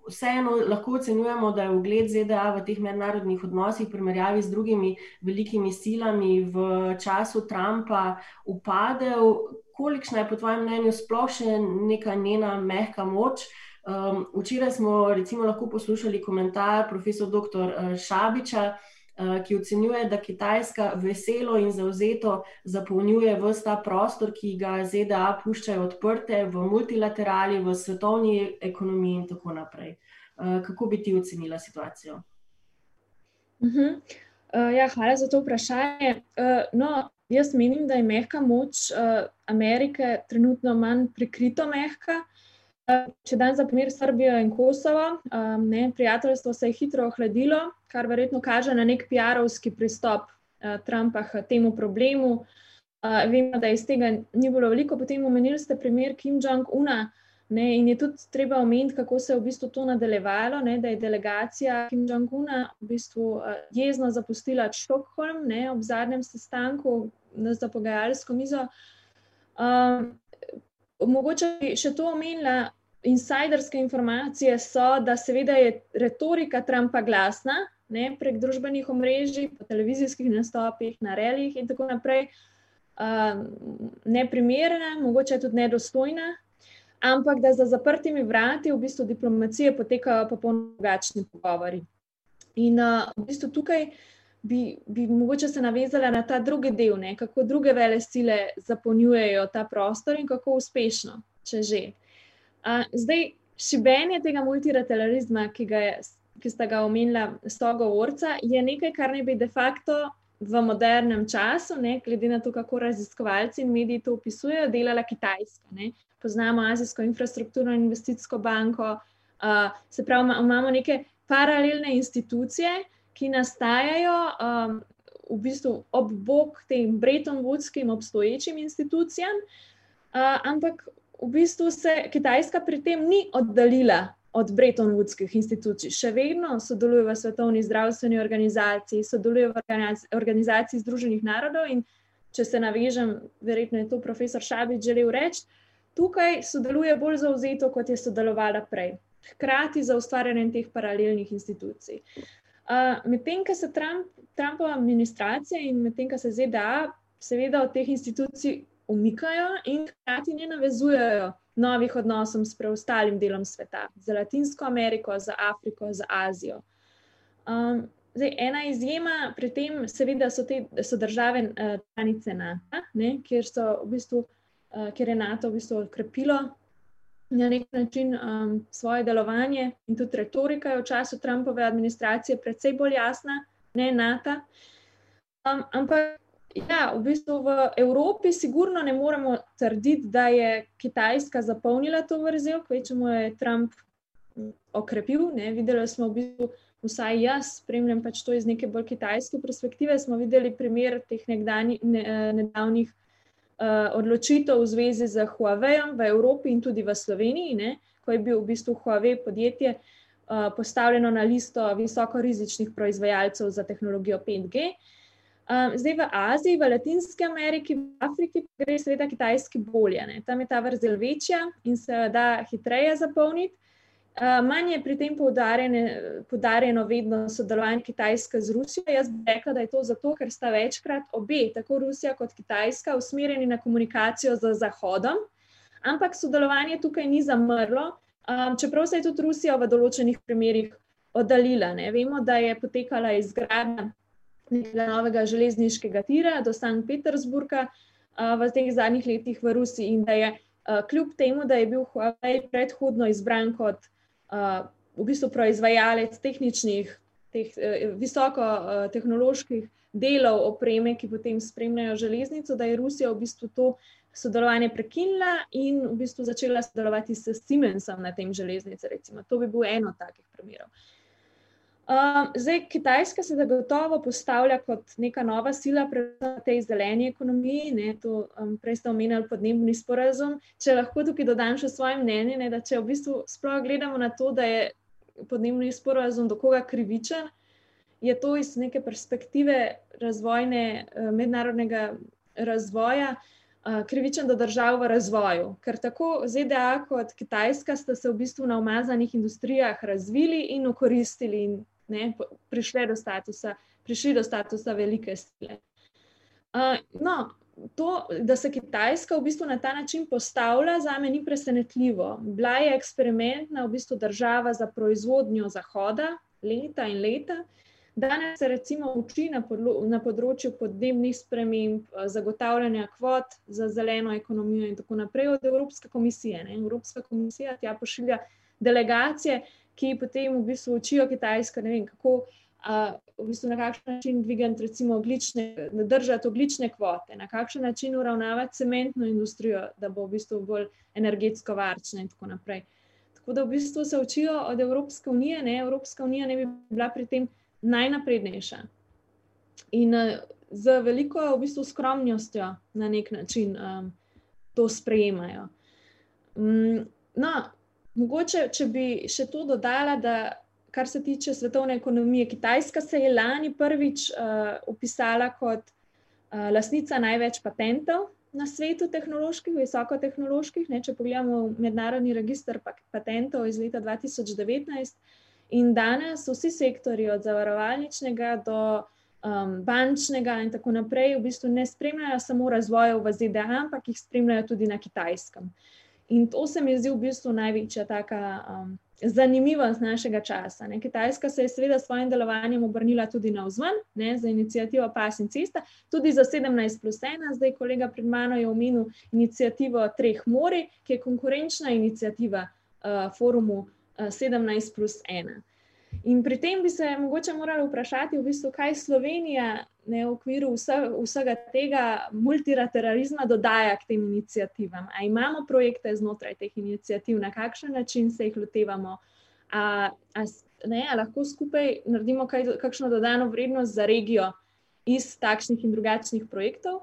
Vseeno lahko ocenjujemo, da je ugled ZDA v teh mednarodnih odnosih v primerjavi z drugimi velikimi silami v času Trumpa upadel. Kolikšna je po tvojem mnenju sploh še neka njena mehka moč? včeraj smo recimo lahko poslušali komentar profesor doktor, Šabiča, ki ocenjuje, da Kitajska veselo in zavzeto zapolnjuje ves ta prostor, ki ga ZDA puščajo odprte v multilaterali, v svetovni ekonomiji in tako naprej. kako bi ti ocenila situacijo? ja, hvala za to vprašanje, no, jaz menim, da je mehka moč, Amerike trenutno manj prikrito mehka. Če dam za primer Srbijo in Kosovo, ne, prijateljstvo se je hitro ohladilo, kar verjetno kaže na neki piarovski pristop, Trumpa k temu problemu. vemo, da iz tega ni bilo veliko, potem omenili ste primer Kim Jong Una, ne, in je tudi treba omeniti, kako se je v bistvu to nadaljevalo, ne, da je delegacija Kim Jong Una v bistvu, jezno zapustila Stockholm, ne, ob zadnjem sestanku za pogajalsko mizo. mogoče bi še to omenila, insajderske informacije so, da seveda je retorika Trumpa glasna, ne, prek družbenih omrežij, po televizijskih nastopih, na rallyjih in tako naprej, neprimerna, mogoče tudi nedostojna, ampak da za zaprtimi vrati v bistvu diplomacije potekajo popolnoma drugačni pogovori. In, v bistvu tukaj bi, bi mogoče se navezala na ta drugi del, ne, kako druge velesile zapolnjujejo ta prostor in kako uspešno, če že. Zdaj, šibenje tega multilateralizma, ki je, ki sta ga omenila sogovorca, je nekaj, kar naj bi de facto v modernem času, ne, glede na to, kako raziskovalci in mediji to opisujejo, delala Kitajska, ne. Poznamo Azijsko infrastrukturno investicijsko banko, se pravi, imamo neke paralelne institucije, ki nastajajo, v bistvu ob bok tem brettonwoodskim obstoječim institucijam, ampak v bistvu se Kitajska pri tem ni oddaljila od brettonwoodskih institucij, še vedno sodeluje v Svetovni zdravstveni organizaciji, sodeluje v Organizaciji združenih narodov, in če se navežem, verjetno je to profesor Šabič želel reči, tukaj sodeluje bolj zavzeto, kot je sodelovala prej. Hkrati z ustvarjanjem teh paralelnih institucij. medtem ko se Trump, Trumpova administracija in medtem ko se ZDA seveda od teh institucij umikajo in hkrati ne navezujejo novih odnosov s preostalim delom sveta, z Latinsko Ameriko, z Afriko, z Azijo. zdaj, ena izjema pri tem seveda so te, so države, članice Nata, ne, kjer so v bistvu, kjer je Nato v bistvu okrepilo na neki način, svoje delovanje in tudi retorika je v času Trumpove administracije precej bolj jasna, ne, Nata. ampak ja, v bistvu v Evropi sigurno ne moremo trditi, da je Kitajska zapolnila to vrzel, kvečjemu jo je Trump okrepil, ne, videli smo v bistvu, vsaj jaz spremljam pač to iz neke bolj kitajske perspektive, smo videli primer teh nekdanjih, nedavnih, odločitev v zvezi s Huaweijem v Evropi in tudi v Sloveniji, ne, ko je bil v bistvu Huawei podjetje, postavljeno na listo visokorizičnih proizvajalcev za tehnologijo petG. zdaj v Aziji, v Latinski Ameriki, v Afriki gre seveda Kitajski bolje, ne, tam je ta vrzel večja in se da hitreje zapolniti. manj je pri tem poudarjeno vedno sodelovanje Kitajske z Rusijo, jaz bi rekla, da je to zato, ker sta večkrat obe, tako Rusija kot Kitajska, usmerjeni na komunikacijo z Zahodom, ampak sodelovanje tukaj ni zamrlo, čeprav se je tudi Rusija v določenih primerih oddaljila, ne, vemo, da je potekala izgradnja nekega novega železniškega tira do Sankt Peterburga, v teh zadnjih letih v Rusiji in da je, kljub temu da je bil Huawei predhodno izbran kot, v bistvu proizvajalec tehničnih teh uh, visoko uh, tehnoloških delov opreme, ki potem spremljajo železnico, da je Rusija v bistvu to sodelovanje prekinila in v bistvu začela sodelovati s Siemensom na tem železnici. Recimo. To bi bil eno takih primerov. Uh, zdaj, Kitajska se zagotovo postavlja kot neka nova sila pri tej zeleni ekonomiji. Ne, to, um, prej ste omenjali podnebni sporazum. Če lahko tukaj dodam še svoje mnenje, ne, da če v bistvu sploh gledamo na to, da je podnebni sporazum do koga krivičen, je to iz neke perspektive razvojne, uh, mednarodnega razvoja. Uh, krivičen do držav v razvoju, ker tako ZDA kot Kitajska sta se v bistvu na umazanih industrijah razvili in okoristili in ne, prišli do statusa, prišli do statusa velike sile. Uh, no, to, da se Kitajska v bistvu na ta način postavlja, za me ni presenetljivo. Bila je eksperimentna v bistvu država za proizvodnjo Zahoda, leta in leta. Danes se recimo uči na, na področju podnebnih sprememb, zagotavljanja kvot za zeleno ekonomijo in tako naprej od Evropske komisije. Ne? Evropska komisija tja pošilja delegacije, ki potem v bistvu učijo Kitajsko, ne vem, kako uh, v bistvu na kakšen način dvigati, recimo, oglične, držati oglične kvote, na kakšen način uravnavati cementno industrijo, da bo v bistvu bolj energetsko varčna in tako naprej. Tako da v bistvu se učijo od Evropske unije, ne Evropska unija ne bi bila pri tem najnaprednejša. In uh, z veliko v bistvu skromnostjo na nek način um, to sprejemajo. Um, no, Mogoče, če bi še to dodala, da kar se tiče svetovne ekonomije, Kitajska se je lani prvič uh, opisala kot uh, lasnica največ patentov na svetu, tehnoloških, visokotehnoloških. Ne, če pogledamo mednarodni registr patentov iz leta 2019, in danes vsi sektori, od zavarovalničnega do um, bančnega in tako naprej, v bistvu ne spremljajo samo razvoja v ZDA, ampak jih spremljajo tudi na kitajskem. In to se mi zdi v bistvu največja taka um, zanimivost našega časa. Ne. Kitajska se je seveda s svojim delovanjem obrnila tudi na vzven, ne, za inicijativo Pas in Cesta, tudi za 17 plus 1. Zdaj, kolega pred mano je omenil inicijativo Treh mori, ki je konkurenčna inicijativa uh, forumu uh, 17 plus 1. In pri tem bi se mogoče morali vprašati, v bistvu, kaj Slovenija ne, v okviru vse, vsega tega multilateralizma dodaja k tem iniciativam. Ali imamo projekte znotraj teh inicijativ, na kakšen način se jih lotevamo, a, a, ne, a lahko skupaj naredimo kaj, kakšno dodano vrednost za regijo iz takšnih in drugačnih projektov.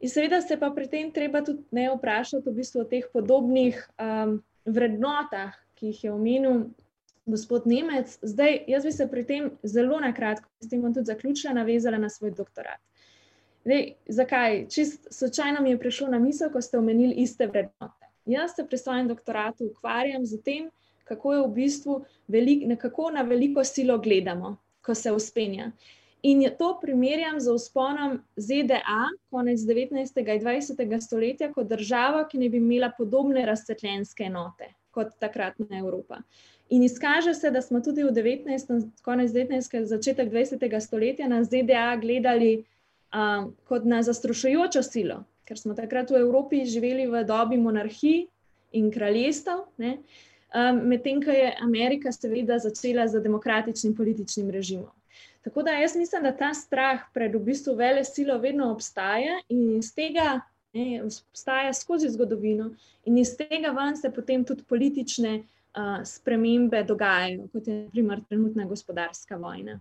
In seveda se pa pri tem treba tudi ne vprašati v bistvu o teh podobnih um, vrednotah, ki jih je omenil gospod Nemec. Zdaj, jaz bi se pri tem zelo na kratko, s tem bom tudi zaključila, navezala na svoj doktorat. Zdaj, zakaj? Čist slučajno mi je prišlo na misel, ko ste omenili iste vrednote. Jaz se pri svojem doktoratu ukvarjam z tem, kako je v bistvu velik, nekako na veliko silo gledamo, ko se uspenja. In to primerjam z usponom ZDA konec 19. in 20. stoletja kot državo, ki ne bi imela podobne razsvetljenske enote kot takratna Evropa. In izkaže se, da smo tudi v 19. konec 19. začetek 20. stoletja na ZDA gledali um, kot na zastrašujočo silo, ker smo takrat v Evropi živeli v dobi monarhij in kraljestev, um, medtem ko je Amerika seveda začela z demokratičnim političnim režimom. Tako da jaz mislim, da ta strah pred v bistvu vele silo vedno obstaja in iz tega ne, obstaja skozi zgodovino in iz tega ven se potem tudi politične spremembe dogajajo, kot je naprimer trenutna gospodarska vojna.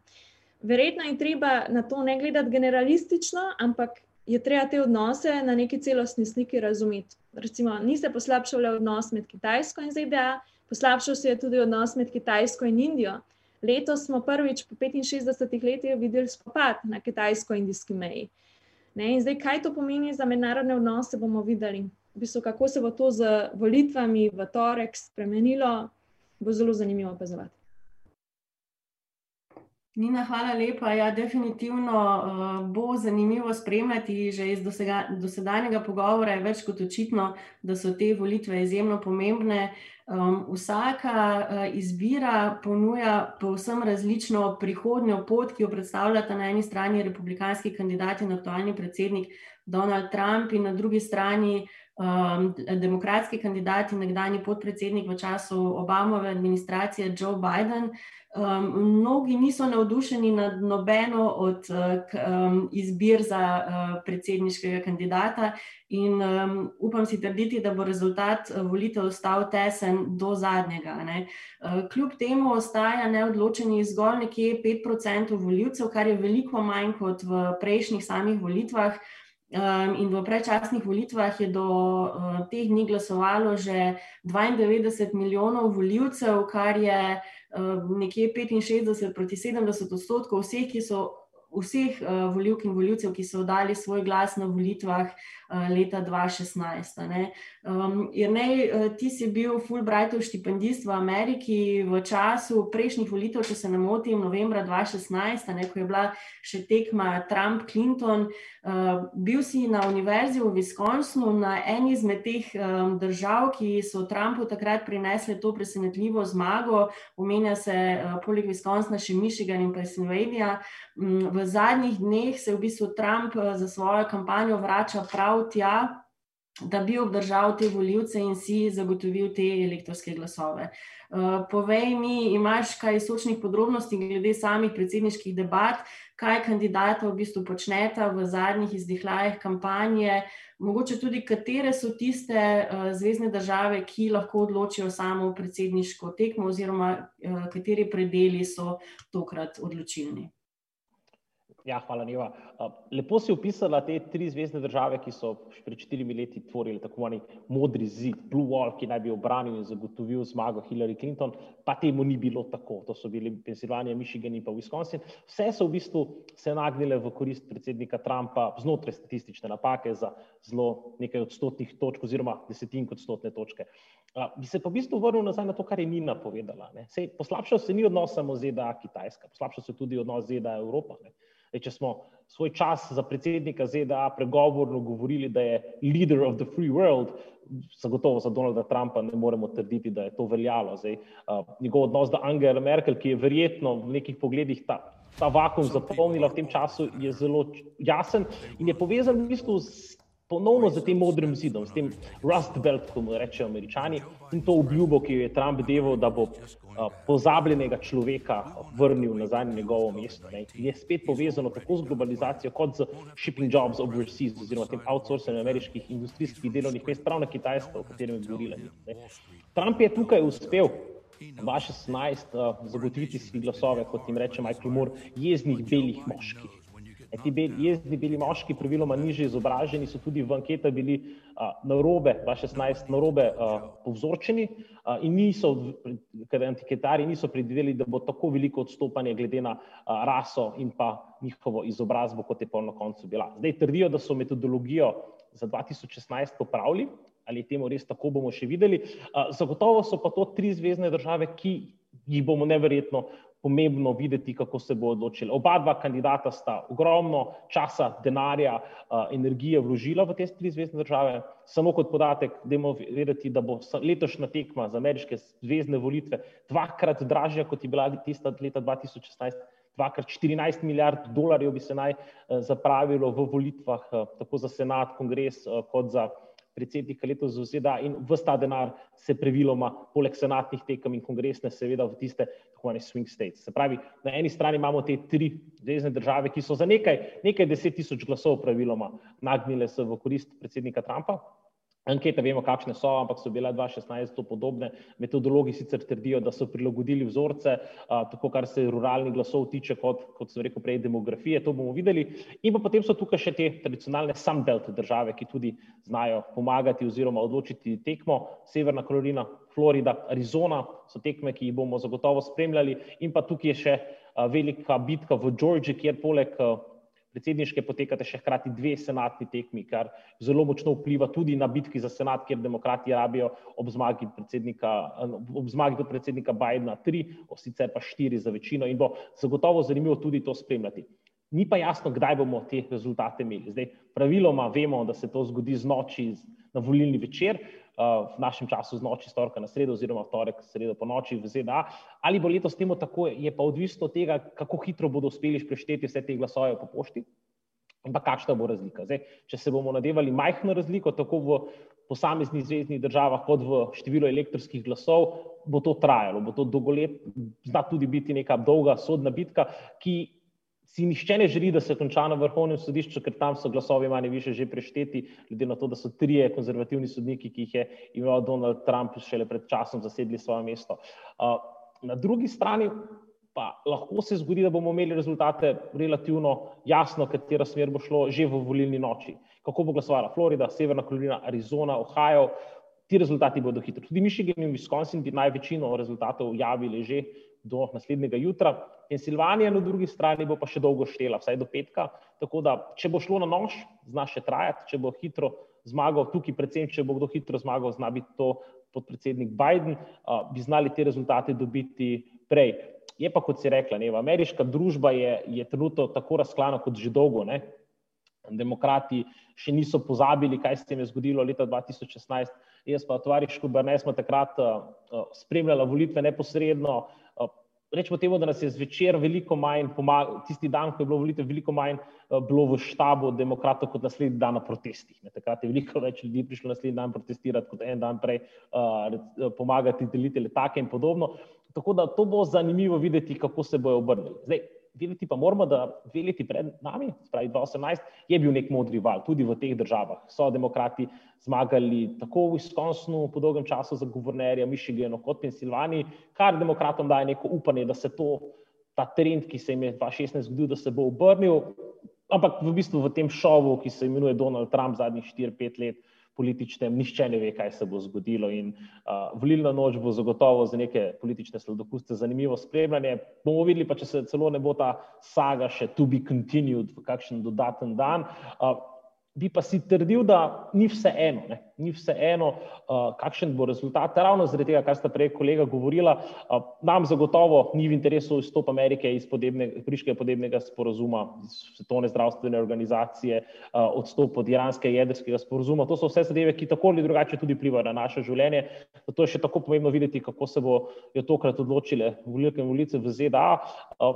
Verjetno je treba na to ne gledati generalistično, ampak je treba te odnose na neki celostni sliki razumeti. Recimo, ni se poslabšal odnos med Kitajsko in ZDA, poslabšal se je tudi odnos med Kitajsko in Indijo. Letos smo prvič po 65 letih videli spopad na kitajsko-indijski meji. Ne, in zdaj, kaj to pomeni za mednarodne odnose, bomo videli v bistvu, kako se bo to z volitvami v torek spremenilo, bo zelo zanimivo opazovati. Nina, hvala lepa. Ja, definitivno uh, bo zanimivo spremljati. Že iz dosedanjega pogovora je več kot očitno, da so te volitve izjemno pomembne. Um, vsaka uh, izbira ponuja povsem različno prihodnjo pot, ki jo predstavljata na eni strani republikanski kandidat in aktualni predsednik Donald Trump, in na drugi strani um, demokratski kandidat in nekdani podpredsednik v času Obamove administracije Joe Biden. Um, mnogi niso navdušeni nad nobeno od um, izbir za uh, predsedniškega kandidata, in um, upam si trditi, da bo rezultat volitev ostal tesen do zadnjega. Uh, kljub temu ostaja neodločeni zgolj nekje 5% voljivcev, kar je veliko manj kot v prejšnjih samih volitvah. Um, in v predčasnih volitvah je do uh, teh dni glasovalo že 92 milijonov voljivcev, kar je uh, nekje 65 proti 70 odstotkov vseh, ki so vseh uh, volivk in voljivcev, ki so dali svoj glas na volitvah uh, leta 2016. Um, Jrnej, uh, ti si bil Fulbrightov štipendist v Ameriki v času prejšnjih volitev, če se ne motim, novembra 2016, ne, ko je bila še tekma Trump-Clinton. Uh, bil si na univerzi v Wisconsinu, na eni izmed teh um, držav, ki so Trumpu takrat prinesle to presenetljivo zmago, omenja se uh, poleg Wisconsina še Michigan in Pennsylvania. Um, v zadnjih dneh se v bistvu Trump eh, za svojo kampanjo vrača prav tja, da bi obdržal te voljivce in si zagotovil te elektronske glasove. Eh, povej mi, imaš kaj sočnih podrobnosti glede samih predsedniških debat, kaj kandidata v bistvu počneta v zadnjih izdihljajih kampanje, mogoče tudi katere so tiste uh, zvezdne države, ki lahko odločijo samo predsedniško tekmo oziroma uh, kateri predeli so tokrat odločilni. Ja, hvala, Neva. Lepo si opisala te tri zvezdne države, ki so pred štirimi leti tvorili tako imenovani modri zid, Blue Wall, ki naj bi obranil in zagotovil zmago Hillary Clinton, pa temu ni bilo tako. To so bili Pennsylvania, Michigan in pa Wisconsin. Vse so v bistvu se nagnile v korist predsednika Trumpa znotraj statistične napake za zelo nekaj odstotnih točk oziroma desetink odstotne točke. Bi se pa v bistvu vrnil nazaj na to, kar je Nina povedala. Poslabšal se ni odnos samo ZDA-Kitajska, poslabšal se tudi odnos ZDA-Evropa. Če smo svoj čas za predsednika ZDA pregovorno govorili, da je leader of the free world, zagotovo za Donalda Trumpa ne moremo trditi, da je to veljalo. Zdaj, uh, njegov odnos do Angela Merkel, ki je verjetno v nekih pogledih ta, ta vakum zapolnila v tem času, je zelo jasen in je povezan v bistvu s ponovno za tem modrim zidom, s tem Rust Belt, kot mu rečejo američani, in to obljubo, ki jo je Trump deval, da bo uh, pozabljenega človeka vrnil nazaj na njegovo mesto. Ne. Je spet povezano tako z globalizacijo, kot z shipping jobs overseas, oziroma tem outsourcingom ameriških industrijskih delovnih mest, prav na Kitajsko, o katerem je govorila. Trump je tukaj uspel. Vaše 16 uh, zagotoviti si glasove, kot jim reče Michael Moore, jeznih belih moških. E, ti beli, jezni beli moški, praviloma nižje izobraženi, so tudi v anketah bili uh, na robe, 2016, na robe uh, povzročeni uh, in niso, ker anketari niso predvideli, da bo tako veliko odstopanje glede na uh, raso in pa njihovo izobrazbo, kot je pa na koncu bila. Zdaj trdijo, da so metodologijo za 2016 popravili, ali temu res tako bomo še videli. Zagotovo so pa to tri zvezdne države, ki jih bomo neverjetno pomembno videti, kako se bo odločili. Oba dva kandidata sta ogromno časa, denarja, energije vložila v te tri zvezdne države. Samo kot podatek, da imamo vedeti, da bo letošnja tekma za ameriške zvezdne volitve dvakrat dražja, kot je bila tista leta 2016. Dvakrat 14 milijard dolarjev bi se naj zapravilo v volitvah, tako za senat, kongres, kot za predsednika letos ZDA in vse ta denar se previloma, poleg senatnih tekem in kongresne, seveda v tiste tako imenovane swing states. Se pravi, na eni strani imamo te tri zvezdne države, ki so za nekaj, nekaj deset tisoč glasov praviloma nagnile se v korist predsednika Trumpa, Ankete vemo, kakšne so, ampak so bile 2016 to podobne. Metodologi sicer trdijo, da so prilagodili vzorce, a, tako kar se ruralnih glasov tiče, kot, kot so rekel prej, demografije, to bomo videli. In pa potem so tukaj še te tradicionalne Sunbelt države, ki tudi znajo pomagati oziroma odločiti tekmo. Severna Karolina, Florida, Arizona so tekme, ki jih bomo zagotovo spremljali. In pa tukaj je še a, velika bitka v Georgiji, kjer poleg a, predsedniške potekate še hkrati dve senatni tekmi, kar zelo močno vpliva tudi na bitki za senat, kjer demokrati rabijo ob zmagi predsednika, ob zmagi do predsednika Bidna tri, sicer pa štiri za večino in bo zagotovo zanimivo tudi to spremljati. Ni pa jasno, kdaj bomo te rezultate imeli. Zdaj, praviloma vemo, da se to zgodi z noči na volilni večer, v našem času z noči, storka na sredo, oziroma torek, sredo po noči v ZDA. Ali bo letos temu tako, je pa odvisno od tega, kako hitro bodo uspeli prešteti vse te glasove po pošti. In pa kakšna bo razlika? Zdaj, če se bomo nadevali majhno razliko, tako v posameznih zvezdnih državah, kot v številu elektronskih glasov, bo to trajalo, bo to dolgolet, zna tudi biti neka dolga sodna bitka, ki si nišče ne želi, da se konča na vrhovnem sodišču, ker tam so glasovi manj više že prešteti, glede na to, da so trije konzervativni sodniki, ki jih je imel Donald Trump šele pred časom zasedli svoje mesto. Na drugi strani pa lahko se zgodi, da bomo imeli rezultate relativno jasno, katera smer bo šlo že v volilni noči. Kako bo glasovala Florida, Severna Karolina, Arizona, Ohio, ti rezultati bodo hitri. Tudi Michigan in Wisconsin bi največino rezultatov javili že do naslednjega jutra. Pensilvanija na drugi strani bo pa še dolgo štela, vsaj do petka. Tako da, če bo šlo na nož, zna še trajati, če bo hitro zmagal, tukaj predvsem, če bo kdo hitro zmagal, zna biti to podpredsednik Biden, bi znali te rezultate dobiti prej. Je pa, kot si rekla, ne, ameriška družba je, je trenutno tako razklana kot že dolgo. Ne. Demokrati še niso pozabili, kaj se jim je zgodilo leta 2016. Jaz pa, tovariš Kubernes, smo takrat uh, spremljali volitve neposredno. Rečemo temu, da nas je zvečer veliko manj, tisti dan, ko je bilo volitev, veliko manj uh, bilo v štabu demokratov kot naslednji dan na protestih. Ne. Takrat je veliko več ljudi prišlo naslednji dan protestirati kot en dan prej, uh, pomagati deliti letake in podobno. Tako da to bo zanimivo videti, kako se bojo obrnili. Zdaj, vedeti pa moramo, da dve leti pred nami, spravi 2018, je bil nek modri val tudi v teh državah. So demokrati zmagali tako v Wisconsinu po dolgem času za guvernerja, Michiganu kot Pensilvaniji, kar demokratom daje neko upanje, da se to, ta trend, ki se jim je 2016 zgodil, da se bo obrnil. Ampak v bistvu v tem šovu, ki se imenuje Donald Trump zadnjih 4-5 let, političnem, nišče ne ve, kaj se bo zgodilo. In uh, volilna noč bo zagotovo za neke politične sladokuste zanimivo spremljanje. Bomo videli, pa če se celo ne bo ta saga še to be continued v kakšen dodaten dan. Uh, bi pa si trdil, da ni vse eno, ni vse eno, uh, kakšen bo rezultat. Ravno zaradi tega, kar sta prej kolega govorila, uh, nam zagotovo ni v interesu izstop Amerike iz podebne, Priškega podnebnega sporozuma, iz Svetovne zdravstvene organizacije, uh, odstop od iranskega jedrskega sporozuma. To so vse zadeve, ki tako ali drugače tudi vplivajo na naše življenje. Zato je še tako pomembno videti, kako se bodo tokrat odločile volilke in volilce v ZDA. Uh,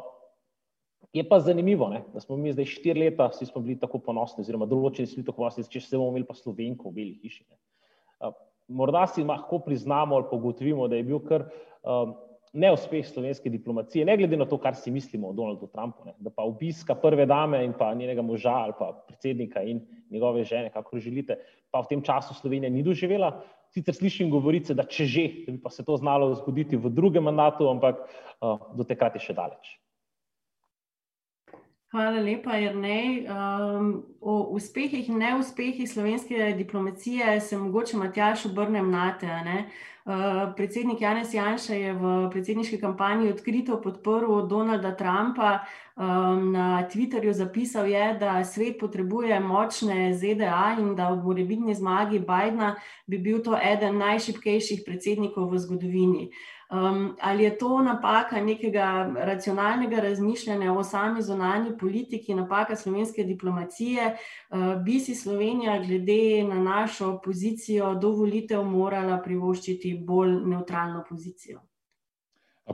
Je pa zanimivo, ne, da smo mi zdaj štiri leta, vsi smo bili tako ponosni, oziroma določeni smo bili tako ponosni, če se bomo imeli pa slovenko v beli hiši. Ne. Morda si lahko priznamo ali pogotovimo, da je bil kar um, neuspeh slovenske diplomacije, ne glede na to, kar si mislimo o Donaldu Trumpu, ne, da pa obiska prve dame in pa njenega moža ali pa predsednika in njegove žene, kako želite, pa v tem času Slovenija ni doživela. Sicer slišim govorice, da če že, da bi pa se to znalo zgoditi v drugem mandatu, ampak uh, do takrat je še daleč. Hvala lepa, Jrnej. Um, o uspehih in neuspehih slovenske diplomacije se mogoče Matjaš obrnem na te. Uh, predsednik Janez Janša je v predsedniški kampanji odkrito podporil Donalda Trumpa. Um, na Twitterju zapisal je, da svet potrebuje močne ZDA in da v morebitni zmagi Bidna bi bil to eden najšipkejših predsednikov v zgodovini. Uh, Um, ali je to napaka nekega racionalnega razmišljanja o sami zonalni politiki, napaka slovenske diplomacije? Uh, bi si Slovenija, glede na našo pozicijo, do volitev morala privoščiti bolj neutralno pozicijo?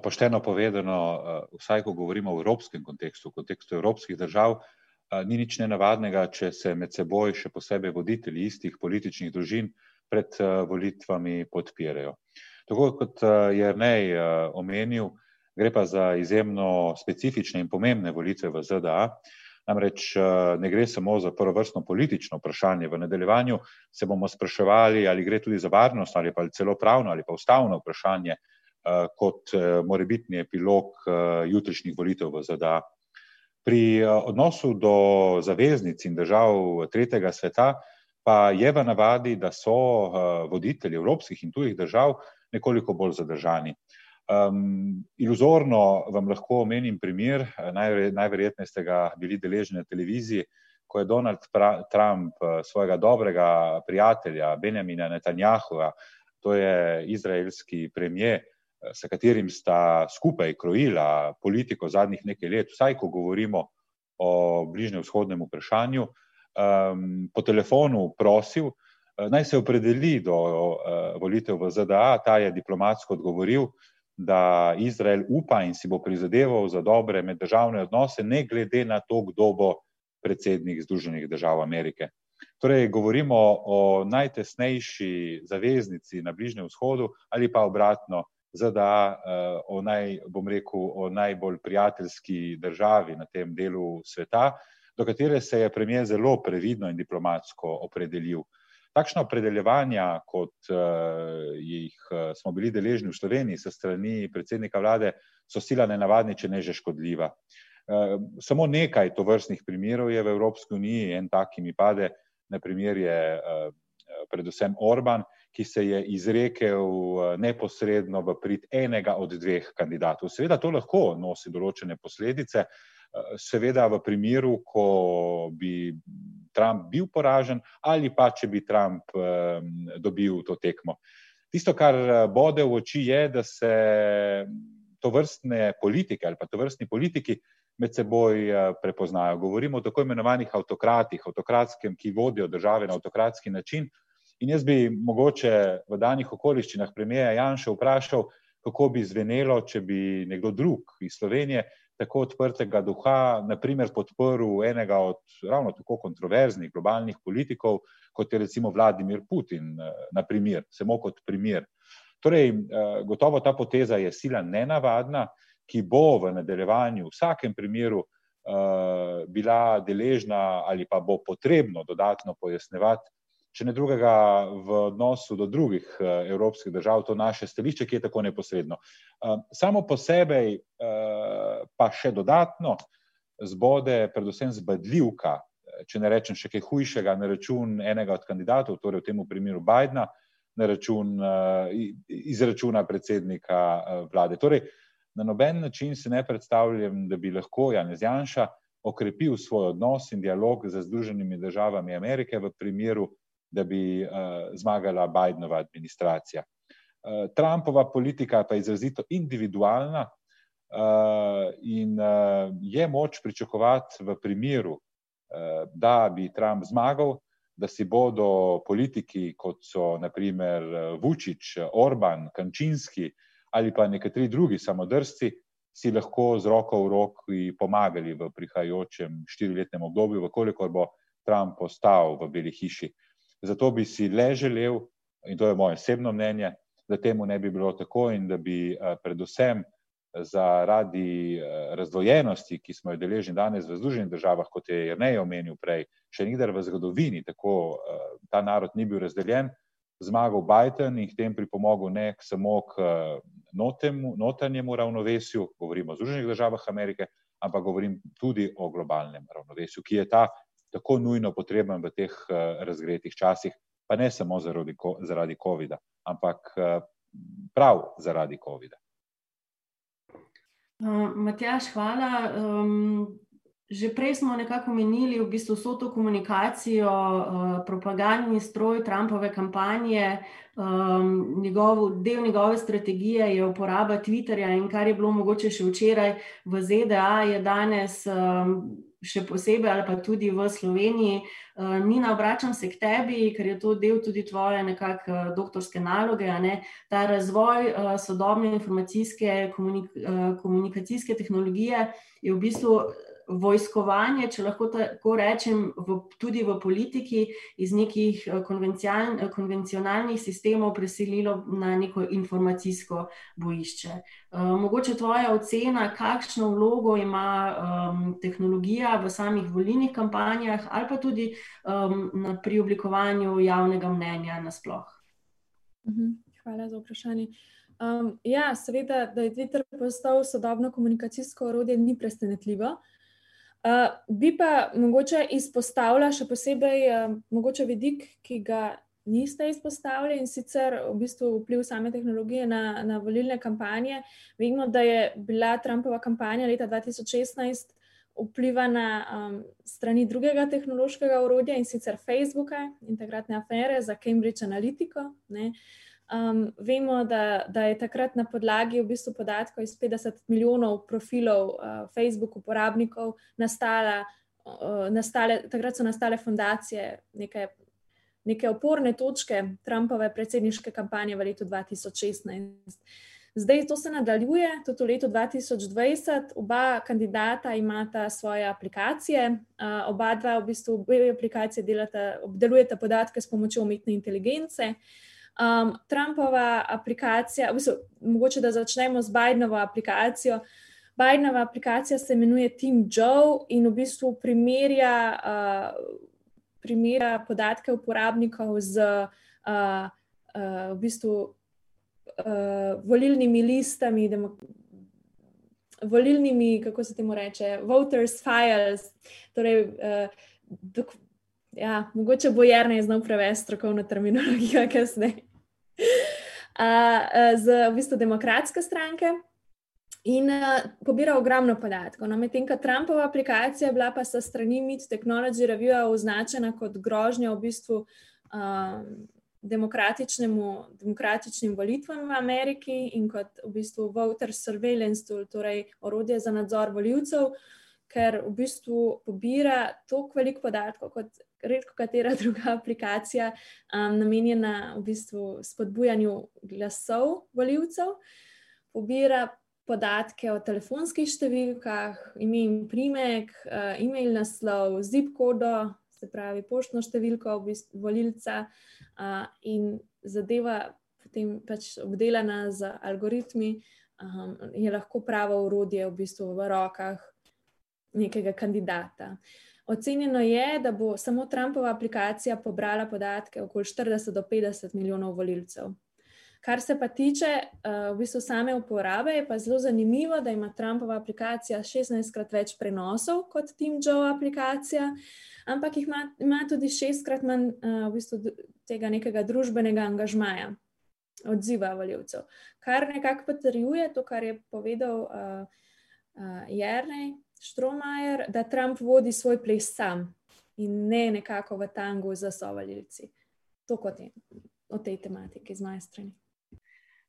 Pošteno povedano, uh, vsaj ko govorimo o evropskem kontekstu, v kontekstu evropskih držav, uh, ni nič nenavadnega, če se med seboj, še posebej voditelji istih političnih družin, pred uh, volitvami podpirajo. Tako kot eh, je Rnej eh, omenil, gre pa za izjemno specifične in pomembne volitve v ZDA. Namreč eh, ne gre samo za prvovrstno politično vprašanje. V nadaljevanju se bomo spraševali, ali gre tudi za varnost ali pa celo pravno ali pa ustavno vprašanje kot morebitni epilog jutrišnjih volitev v ZDA. Pri odnosu do zaveznic in držav tretjega sveta pa je v navadi, da so voditelji evropskih in tujih držav nekoliko bolj zadržani. Um, iluzorno vam lahko omenim primer, najverjetneje ste ga bili deležni na televiziji, ko je Donald Trump eh, svojega dobrega prijatelja Benjamina Netanjahova, to je izraelski premijer, eh, s katerim sta skupaj krojila politiko zadnjih nekaj let, vsaj ko govorimo o bližnjem vzhodnem vprašanju, um, po telefonu prosil, Eh, naj se opredeli do uh, volitev v ZDA. Ta je diplomatsko odgovoril, da Izrael upa in si bo prizadeval za dobre meddržavne odnose, ne glede na to, kdo bo predsednik Združenih držav Amerike. Torej, govorimo o najtesnejši zaveznici na Bližnjem vzhodu ali pa obratno, ZDA, o, naj, bom rekel, o najbolj prijateljski državi na tem delu sveta, do katere se je premijer zelo previdno in diplomatsko opredelil. Takšna opredeljevanja, kot jih smo bili deležni v Sloveniji s strani predsednika vlade, so sila nenavadni, če ne že škodljiva. Samo nekaj tovrstnih primerov je v Evropski uniji, en tak, ki mi pade na primer, je predvsem Orban, ki se je izrekel neposredno v prid enega od dveh kandidatov. Seveda to lahko nosi določene posledice, seveda v primeru, ko bi Trump bil poražen ali pa če bi Trump dobil to tekmo. Tisto, kar bode v oči, je, da se to vrstne politike ali pa to vrstni politiki med seboj prepoznajo. Govorimo o tako imenovanih avtokratih, avtokratskem, ki vodijo države na avtokratski način. In jaz bi mogoče v danih okoliščinah premijeja Janša vprašal, kako bi zvenelo, če bi nekdo drug iz Slovenije tako odprtega duha, naprimer, podprl enega od ravno tako kontroverznih globalnih politikov, kot je recimo Vladimir Putin, na primer, samo kot primer. Torej, gotovo ta poteza je sila nenavadna, ki bo v nadaljevanju v vsakem primeru bila deležna ali pa bo potrebno dodatno pojasnjevati, če ne drugega v odnosu do drugih evropskih držav, to naše stališče, ki je tako neposredno. Samo po sebi pa še dodatno zbode predvsem zbadljivka, če ne rečem še kaj hujšega, na račun enega od kandidatov, torej v tem primeru Bidna, na račun izračuna predsednika vlade. Torej, na noben način si ne predstavljam, da bi lahko Janez Janša okrepil svoj odnos in dialog z Združenimi državami Amerike v primeru, da bi zmagala Bidnova administracija. Trumpova politika pa je izrazito individualna in je moč pričakovati v primeru, da bi Trump zmagal, da si bodo politiki, kot so na primer Vučić, Orban, Kančinski ali pa nekateri drugi samodržci, si lahko z roko v roki pomagali v prihajajočem štiriletnem obdobju, v kolikor bo Trump ostal v Beli hiši. Zato bi si le želel, in to je moje osebno mnenje, da temu ne bi bilo tako in da bi predvsem zaradi razdvojenosti, ki smo jo deležni danes v Združenih državah, kot je Jernej omenil prej, še nikdar v zgodovini tako ta narod ni bil razdeljen, zmagal Biden in k temu pripomogel ne samo k notranjemu ravnovesju, govorim o Združenih državah Amerike, ampak govorim tudi o globalnem ravnovesju, ki je ta tako nujno potreben v teh razgretih časih, pa ne samo zaradi, zaradi covida, ampak prav zaradi covida. Matjaž, hvala. Že prej smo nekako omenili v bistvu vso to komunikacijo, propagandni stroj Trumpove kampanje, njegov, del njegove strategije je uporaba Twitterja, in kar je bilo mogoče še včeraj v ZDA, je danes še posebej ali pa tudi v Sloveniji. Nina, obračam se k tebi, ker je to del tudi tvoje nekako doktorske naloge, ne, ta razvoj sodobne informacijske komunikacijske tehnologije je v bistvu vojskovanje, če lahko tako rečem, v tudi v politiki iz nekih konvencionalnih sistemov preselilo na neko informacijsko bojišče. Mogoče tvoja ocena, kakšno vlogo ima tehnologija v samih volilnih kampanjah ali pa tudi pri oblikovanju javnega mnenja nasploh. Hvala za vprašanje. ja, seveda, da je Twitter postal sodobno komunikacijsko orodje, ni presenetljivo. Bi pa mogoče izpostavila še posebej mogoče vidik, ki ga niste izpostavili, in sicer v bistvu vpliv same tehnologije na, na volilne kampanje. Vemo, da je bila Trumpova kampanja leta dva tisoč šestnajst vplivana s strani drugega tehnološkega orodja, in sicer Facebooka in takratne afere za Cambridge Analytico, ne. Vemo, da, da je takrat na podlagi v bistvu podatkov iz petdeset milijonov profilov Facebook uporabnikov nastala, nastale, takrat so nastale fundacije neke, neke oporne točke Trumpove predsedniške kampanje v letu dva tisoč šestnajst. Zdaj to se nadaljuje, tudi v letu 2020. Oba kandidata imata svoje aplikacije, uh, oba dva v bistvu obe aplikacije delata, obdelujeta podatke s pomočjo umetne inteligence. Um, Trumpova aplikacija, v bistvu, mogoče da začnemo z Bidenovo aplikacijo. Bidenova aplikacija se imenuje Team Joe in v bistvu primerja, uh, primerja podatke uporabnikov z uh, uh, v bistvu uh, volilnimi listami, volilnimi, kako se temu reče, voters files. Torej, uh, dok, ja, mogoče bo Jarno znal prevesti strokovno terminologijo, kasneje. Uh, uh, z v bistvu demokratske stranke. In uh, pobira ogromno podatkov. No, Medtem ko Trumpova aplikacija je bila pa sa strani Meet Technology Review označena kot grožnja v bistvu um, demokratičnim volitvam v Ameriki in kot v bistvu voter surveillance tool, torej orodje za nadzor voljivcev, ker v bistvu pobira toliko podatkov kot redko katera druga aplikacija, um, namenjena v bistvu spodbujanju glasov voljivcev. Pobira podatke o telefonskih številkah, ime in primek, uh, e-mail naslov, zip kodo, se pravi poštno številko volilca uh, in zadeva potem pač obdelana z algoritmi, um, je lahko pravo urodje v bistvu v rokah nekega kandidata. Ocenjeno je, da bo samo Trumpova aplikacija pobrala podatke okoli 40 do 50 milijonov volilcev. Kar se pa tiče uh, v bistvu same uporabe, je pa zelo zanimivo, da ima Trumpova aplikacija 16krat več prenosov kot Team Joe aplikacija, ampak ima, ima tudi šestkrat manj uh, v bistvu tega nekega družbenega angažmaja, odziva voljivcev. Kar nekako potrjuje to, kar je povedal uh, uh, Jrnej Štromajer, da Trump vodi svoj ples sam in ne nekako v tangu za sovoljivci. To kot je o tej tematiki z moje strani.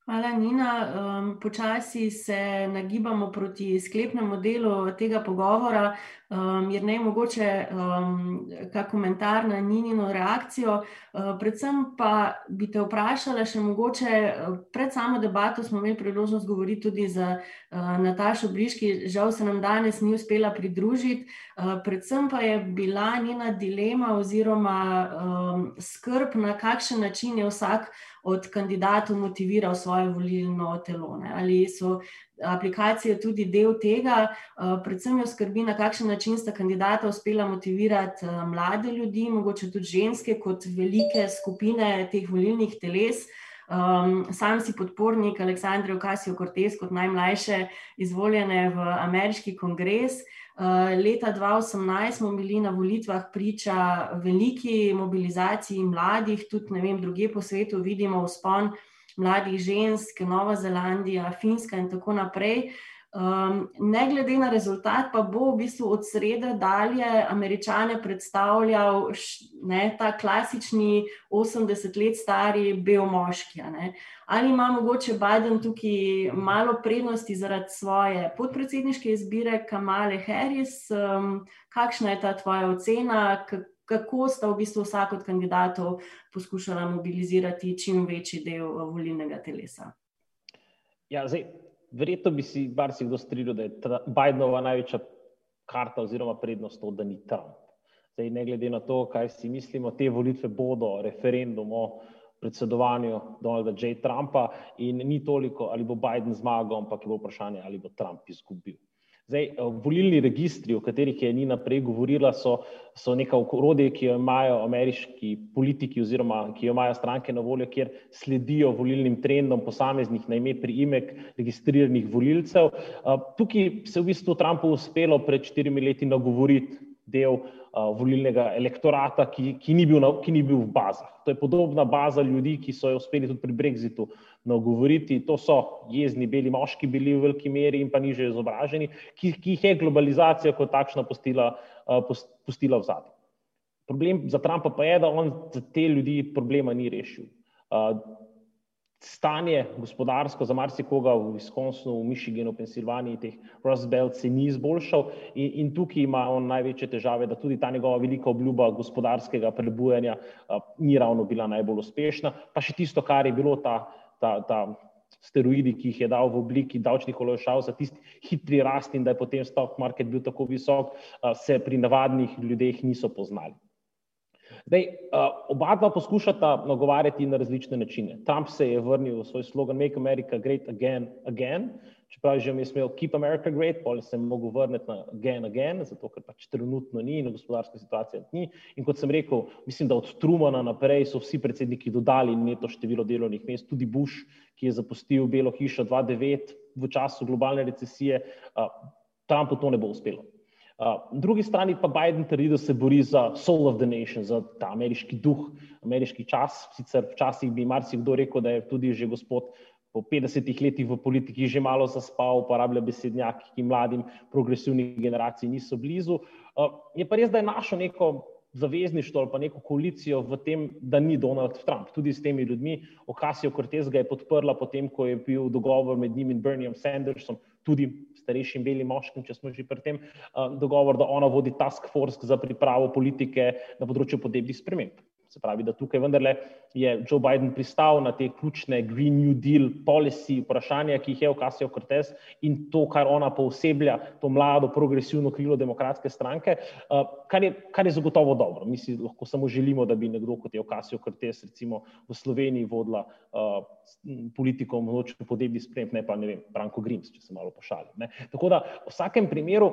Hvala, Nina. Um, počasi se nagibamo proti sklepnemu delu tega pogovora, um, jer ne mogoče um, kak komentar na Ninino reakcijo. Uh, predvsem pa bi te vprašala še mogoče, pred samo debato smo imeli priložnost govoriti tudi z uh, Natašo Briški, žal se nam danes ni uspela pridružiti. Uh, predvsem pa je bila njena dilema oziroma um, skrb, na kakšen način je vsak od kandidatov motiviral svoje volilno telo. Ne? Ali so aplikacije tudi del tega, uh, predvsem jo skrbi, na kakšen način sta kandidata uspela motivirati uh, mlade ljudi, mogoče tudi ženske, kot velike skupine teh volilnih teles. Um, sam si podpornik Aleksandra Ocasio-Cortez kot najmlajše izvoljene v ameriški kongres. Eh, leta 2018 smo bili na volitvah priča veliki mobilizaciji mladih, tudi vem, druge po svetu vidimo vzpon mladih žensk, Nova Zelandija, Finska in tako naprej. Um, ne glede na rezultat, pa bo v bistvu od sreda dalje američane predstavljal ne, ta klasični 80 let stari bel moški. Ali ima mogoče Biden tukaj malo prednosti zaradi svoje podpredsedniške izbire, Kamale Harris? Um, kakšna je ta tvoja ocena? Kako sta v bistvu vsak od kandidatov poskušala mobilizirati čim večji del uh, volilnega telesa? Ja, zdaj, verjetno bi si marsikdo strinjal, da je Bidenova največja karta oziroma prednost to, da ni Trump. Zdaj, ne glede na to, kaj si mislimo, te volitve bodo referendum o predsedovanju Donalda J. Trumpa in ni toliko, ali bo Biden zmagal, ampak je bo vprašanje, ali bo Trump izgubil. Zdaj, eh, volilni registri, o katerih je Nina prej govorila, so, so neka orodje, ki jo imajo ameriški politiki oziroma ki jo imajo stranke na voljo, kjer sledijo volilnim trendom posameznih na ime priimek registriranih volilcev. Eh, tukaj se v bistvu Trumpu uspelo pred štirimi leti nagovoriti del volilnega elektorata, ki, ki, ni na, ki ni bil v bazah. To je podobna baza ljudi, ki so jo uspeli tudi pri Brexitu nagovoriti. To so jezni beli moški, bili v veliki meri in pa niže izobraženi, ki, ki jih je globalizacija kot takšna postila, postila v zadnji. Problem za Trumpa pa je, da on za te ljudi problema ni rešil stanje gospodarsko za marsikoga v Wisconsinu, v Michiganu, v Pensilvaniji, teh Rust Belt se ni izboljšal in, in tukaj ima on največje težave, da tudi ta njegova velika obljuba gospodarskega prebujanja a, ni ravno bila najbolj uspešna, pa še tisto, kar je bilo ta, ta, ta steroidi, ki jih je dal v obliki davčnih olajšav za tisti hitri rast in da je potem stock market bil tako visok, se pri navadnih ljudeh niso poznali. Zdaj, oba dva poskušata nagovarjati na različne načine. Trump se je vrnil v svoj slogan Make America Great Again, again čeprav že je smel Keep America Great, pol sem mogel vrniti na Again, again, zato ker pač trenutno ni in gospodarska situacija ni. In kot sem rekel, mislim, da od Trumana naprej so vsi predsedniki dodali neto število delovnih mest, tudi Bush, ki je zapustil Belo hišo 2009 v času globalne recesije, Trumpu to ne bo uspelo. Uh, drugi strani pa Biden trdi, da se bori za soul of the nation, za ta ameriški duh, ameriški čas. Sicer včasih bi marsikdo rekel, da je tudi že gospod po 50 letih v politiki že malo zaspal, uporablja besednjaki, ki mladim progresivnih generacij niso blizu. Uh, je pa res, da je našel neko zavezništvo ali pa neko koalicijo v tem, da ni Donald Trump. Tudi s temi ljudmi, Ocasio Cortez ga je podprla potem, ko je bil dogovor med njim in Bernieom Sandersom, tudi starejšim belim moškim, če smo že pri tem, dogovor, da ona vodi task force za pripravo politike na področju podnebnih sprememb. Se pravi, da tukaj vendarle je Joe Biden pristal na te ključne Green New Deal policy vprašanja, ki jih je Ocasio Cortez in to, kar ona pooseblja, to mlado, progresivno krilo demokratske stranke, kar je, kar je zagotovo dobro. Mi si lahko samo želimo, da bi nekdo kot je Ocasio Cortez recimo v Sloveniji vodila politiko v področju podnebnih sprememb, ne pa ne vem, Branko Grims, če se malo pošalim. Tako da v vsakem primeru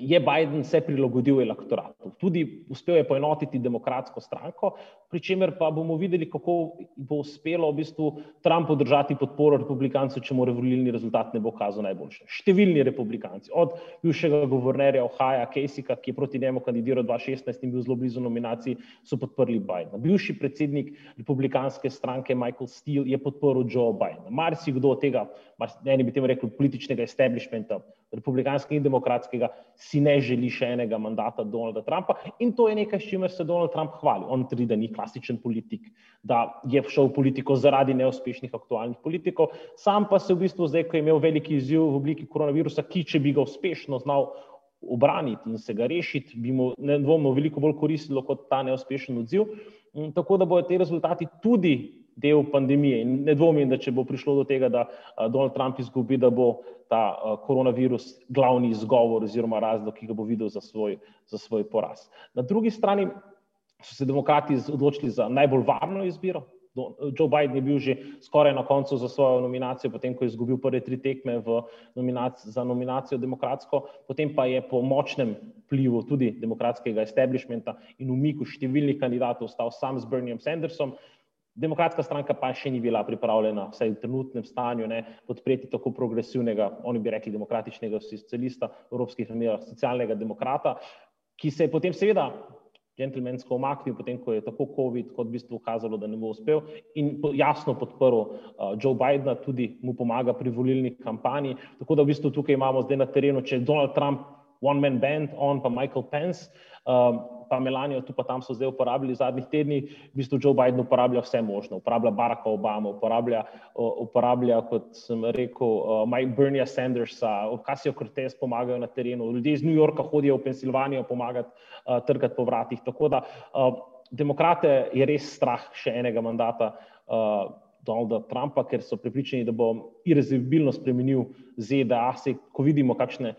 je Biden se prilagodil elektoratu. Tudi uspel je poenotiti demokratsko stranko, pri čemer pa bomo videli, kako bo uspelo v bistvu Trumpu držati podporo republikancev, če mu volilni rezultat ne bo kazal najboljše. Številni republikanci, od bivšega guvernerja Ohio Caseyka, ki je proti njemu kandidiral 2016 in bil zelo blizu nominaciji, so podprli Bidena. Bivši predsednik republikanske stranke Michael Steele je podporil Joe Bidena. Marsikdo tega, eni bi temu rekel, političnega establishmenta, republikanskega in demokratskega, si ne želi še enega mandata Donalda Trumpa in to je nekaj, s čimer se Donald Trump hvali. On trdi, da ni klasičen politik, da je šel v politiko zaradi neuspešnih aktualnih politikov, sam pa se v bistvu zdaj, ko je imel veliki izziv v obliki koronavirusa, ki če bi ga uspešno znal obraniti in se ga rešiti, bi mu nedvomno veliko bolj koristilo kot ta neuspešen odziv. Tako da bodo te rezultati tudi del pandemije. In ne dvomim, da če bo prišlo do tega, da Donald Trump izgubi, da bo ta koronavirus glavni izgovor oziroma razlog, ki ga bo videl za svoj, za svoj poraz. Na drugi strani so se demokrati odločili za najbolj varno izbiro. Joe Biden je bil že skoraj na koncu za svojo nominacijo, potem ko je izgubil prve tri tekme nominac za nominacijo demokratsko, potem pa je po močnem vplivu tudi demokratskega establishmenta in umiku številnih kandidatov ostal sam z Berniem Sandersom. Demokratska stranka pa še ni bila pripravljena, vsaj v trenutnem stanju, ne, podpreti tako progresivnega, oni bi rekli demokratičnega socialista, v evropskih razmerah socialnega demokrata, ki se je potem seveda džentlmensko omaknil, potem ko je tako COVID kot v bistvu kazalo, da ne bo uspel in jasno podprl uh, Joe Bidena, tudi mu pomaga pri volilni kampanji. Tako da v bistvu tukaj imamo zdaj na terenu, če je Donald Trump one man band, on pa Michael Pence. Um, pa Melanijo, tu pa tam so zdaj uporabili v zadnjih tednih, v bistvu Joe Biden uporablja vse možno, uporablja Baracka Obama, uporablja, uporablja kot sem rekel, Mike Bernie Sandersa, Ocasio Cortez pomagajo na terenu, ljudje iz New Yorka hodijo v Pensilvanijo pomagati trgati po vratih. Tako da demokrate je res strah še enega mandata. Donalda Trumpa, ker so pripričani, da bo irrezibilno spremenil ZDA. Se, ko vidimo, kakšne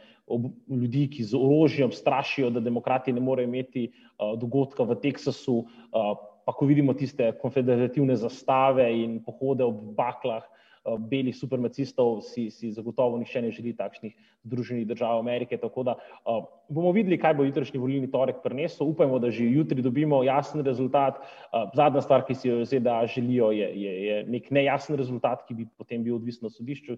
ljudi, ki z orožjem strašijo, da demokrati ne morejo imeti uh, dogodka v Teksasu, uh, pa ko vidimo tiste konfederativne zastave in pohode ob baklah, uh, belih supermacistov si, si zagotovo nišče ne želi takšnih združenih držav Amerike. Tako da uh, bomo videli, kaj bo jutrišnji volilni torek prinesel. Upajmo, da že jutri dobimo jasen rezultat. Uh, zadnja stvar, ki si jo ZDA želijo, je, je, je nek nejasen rezultat, ki bi potem bil odvisen od sodišča.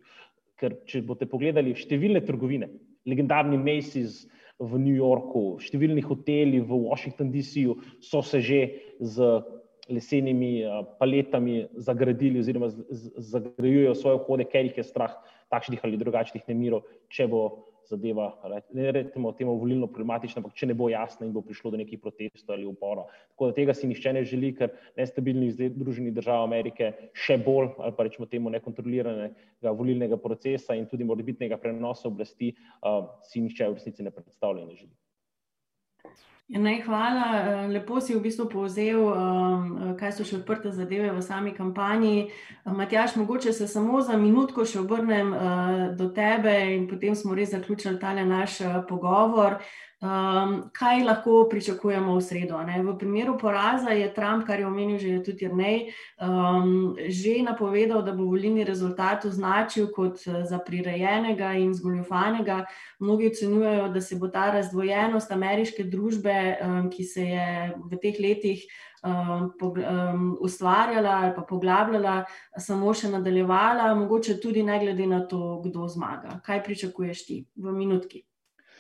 Ker če boste pogledali številne trgovine, legendarni Macy's v New Yorku, številni hoteli v Washington DC-ju so se že z lesenimi eh, paletami zagradili oziroma zagrajujejo svoje vhode, ker jih je strah takšnih ali drugačnih nemirov, če bo zadeva, ne rečemo temu volilno problematična, ampak če ne bo jasna in bo prišlo do nekih protestov ali upora. Tako da tega si nišče ne želi, ker nestabilnih združenih držav Amerike še bolj ali pa rečemo temu nekontroliranega volilnega procesa in tudi morebitnega prenosa oblasti uh, si nišče v resnici ne predstavlja in ne želi. Naj, hvala. Eh, lepo si v bistvu povzel, um, kaj so še odprte zadeve v sami kampanji. Eh, Matjaš, mogoče se samo za minutko še obrnem do tebe in potem smo res zaključili tale naš pogovor. Um, kaj lahko pričakujemo v sredo? Ne? V primeru poraza je Trump, kar je omenil že tudi Jrnej, um, že napovedal, da bo volilni rezultat označil kot eh, za prirejenega in zgoljofanega. Mnogi ocenjujejo, da se bo ta razdvojenost ameriške družbe, um, ki se je v teh letih um, um, ustvarjala ali pa poglabljala, samo še nadaljevala, mogoče tudi ne glede na to, kdo zmaga. Kaj pričakuješ ti v minutki?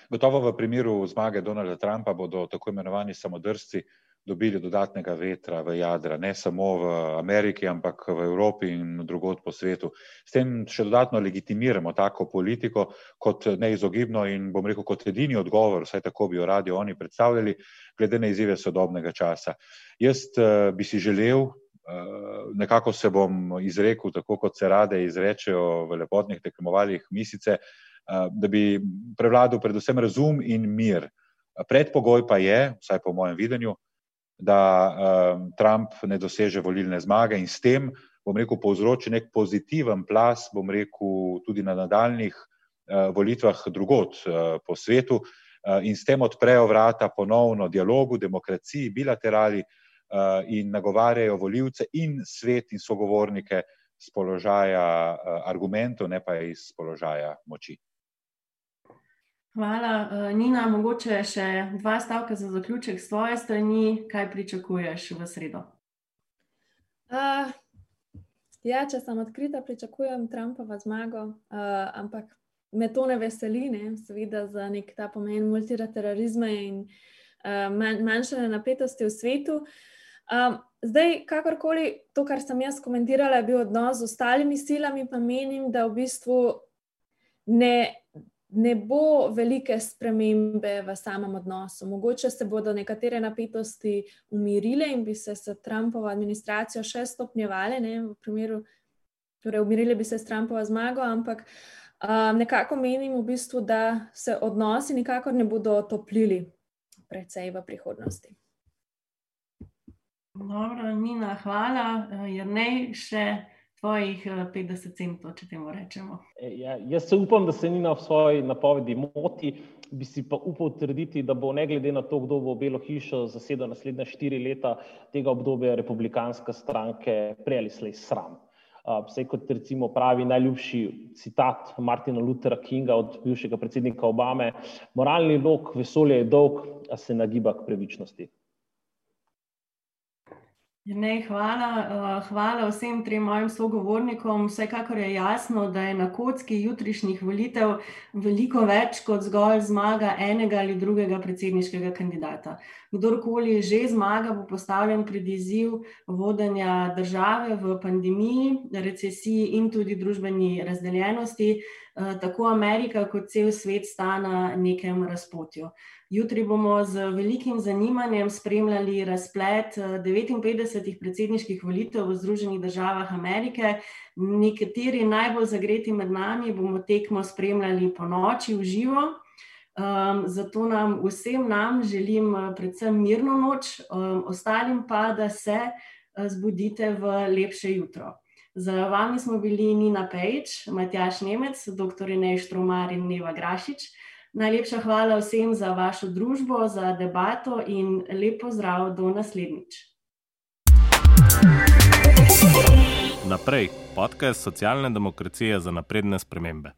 Gotovo v primeru zmage Donalda Trumpa bodo tako imenovani samodržci dobili dodatnega vetra v jadra, ne samo v Ameriki, ampak v Evropi in drugod po svetu. S tem še dodatno legitimiramo tako politiko kot neizogibno in bom rekel kot edini odgovor, vsaj tako bi jo radi oni predstavljali, glede na izzive sodobnega časa. Jaz uh, bi si želel, uh, nekako se bom izrekel, tako kot se rade izrečejo v lepotnih tekmovalih misice, Eh, da bi prevladal predvsem razum in mir. Predpogoj pa je, vsaj po mojem videnju, da eh, Trump ne doseže volilne zmage in s tem, bom rekel, povzroči nek pozitiven plas, bom rekel, tudi na nadaljnih eh, volitvah drugot po svetu in s tem odprejo vrata ponovno dialogu, demokraciji, bilaterali in nagovarjajo voljivce in svet in sogovornike z položaja argumentov, ne pa iz položaja moči. Hvala. Eh, Nina, mogoče še dva stavka za zaključek s tvoje strani. Kaj pričakuješ v sredo? Uh, ja, če sem odkrita, pričakujem Trumpova zmago, uh, ampak me to ne veseli, ne? seveda za nek ta pomen multilateralizma in uh, manj, manjšanje napetosti v svetu. Um, zdaj, kakorkoli to, kar sem jaz komentirala, je bil odnos z ostalimi silami, pa menim, da v bistvu ne ne bo velike spremembe v samem odnosu. Mogoče se bodo nekatere napetosti umirile in bi se s Trumpovo administracijo še stopnjevale, ne, v primeru, torej umirile bi se s Trumpovo zmago, ampak um, nekako menim v bistvu, da se odnosi nikakor ne bodo otoplili precej v prihodnosti. Dobro, Nina, hvala. Je ne še tvojih 50 eh, centov, če temu rečemo. E, ja, jaz se upam, da se ni na svoji napovedi moti, bi si pa upal trditi, da bo ne glede na to, kdo bo Belo hišo zasedal naslednja štiri leta tega obdobja republikanske stranke prej ali slej sram. Vse kot recimo pravi najljubši citat Martina Luthera Kinga od bivšega predsednika Obame, moralni lok vesolja je dolg, a se nagiba k pravičnosti. Ne, hvala. Eh, hvala vsem trem mojim sogovornikom. Vsekakor je jasno, da je na kocki jutrišnjih volitev veliko več kot zgolj zmaga enega ali drugega predsedniškega kandidata. Kdorkoli že zmaga, bo postavljen pred izziv vodenja države v pandemiji, recesiji in tudi družbeni razdeljenosti. Eh, tako Amerika kot cel svet sta na nekem razpotju. Jutri bomo z velikim zanimanjem spremljali razplet 59 eh, predsedniških volitev v Združenih državah Amerike. Nekateri najbolj zagreti med nami bomo tekmo spremljali po noči v živo. Um, zato nam vsem nam želim eh, predvsem mirno noč, um, ostalim pa, da se uh, zbudite v lepše jutro. Z vami smo bili Nina Pejč, Matjaš Nemec, dr. Inej Štromar in Neva Grašič. Najlepša hvala vsem za vašo družbo, za debato in lepo zdrav do naslednjič. Naprej, podcast socialne demokracije za napredne spremembe.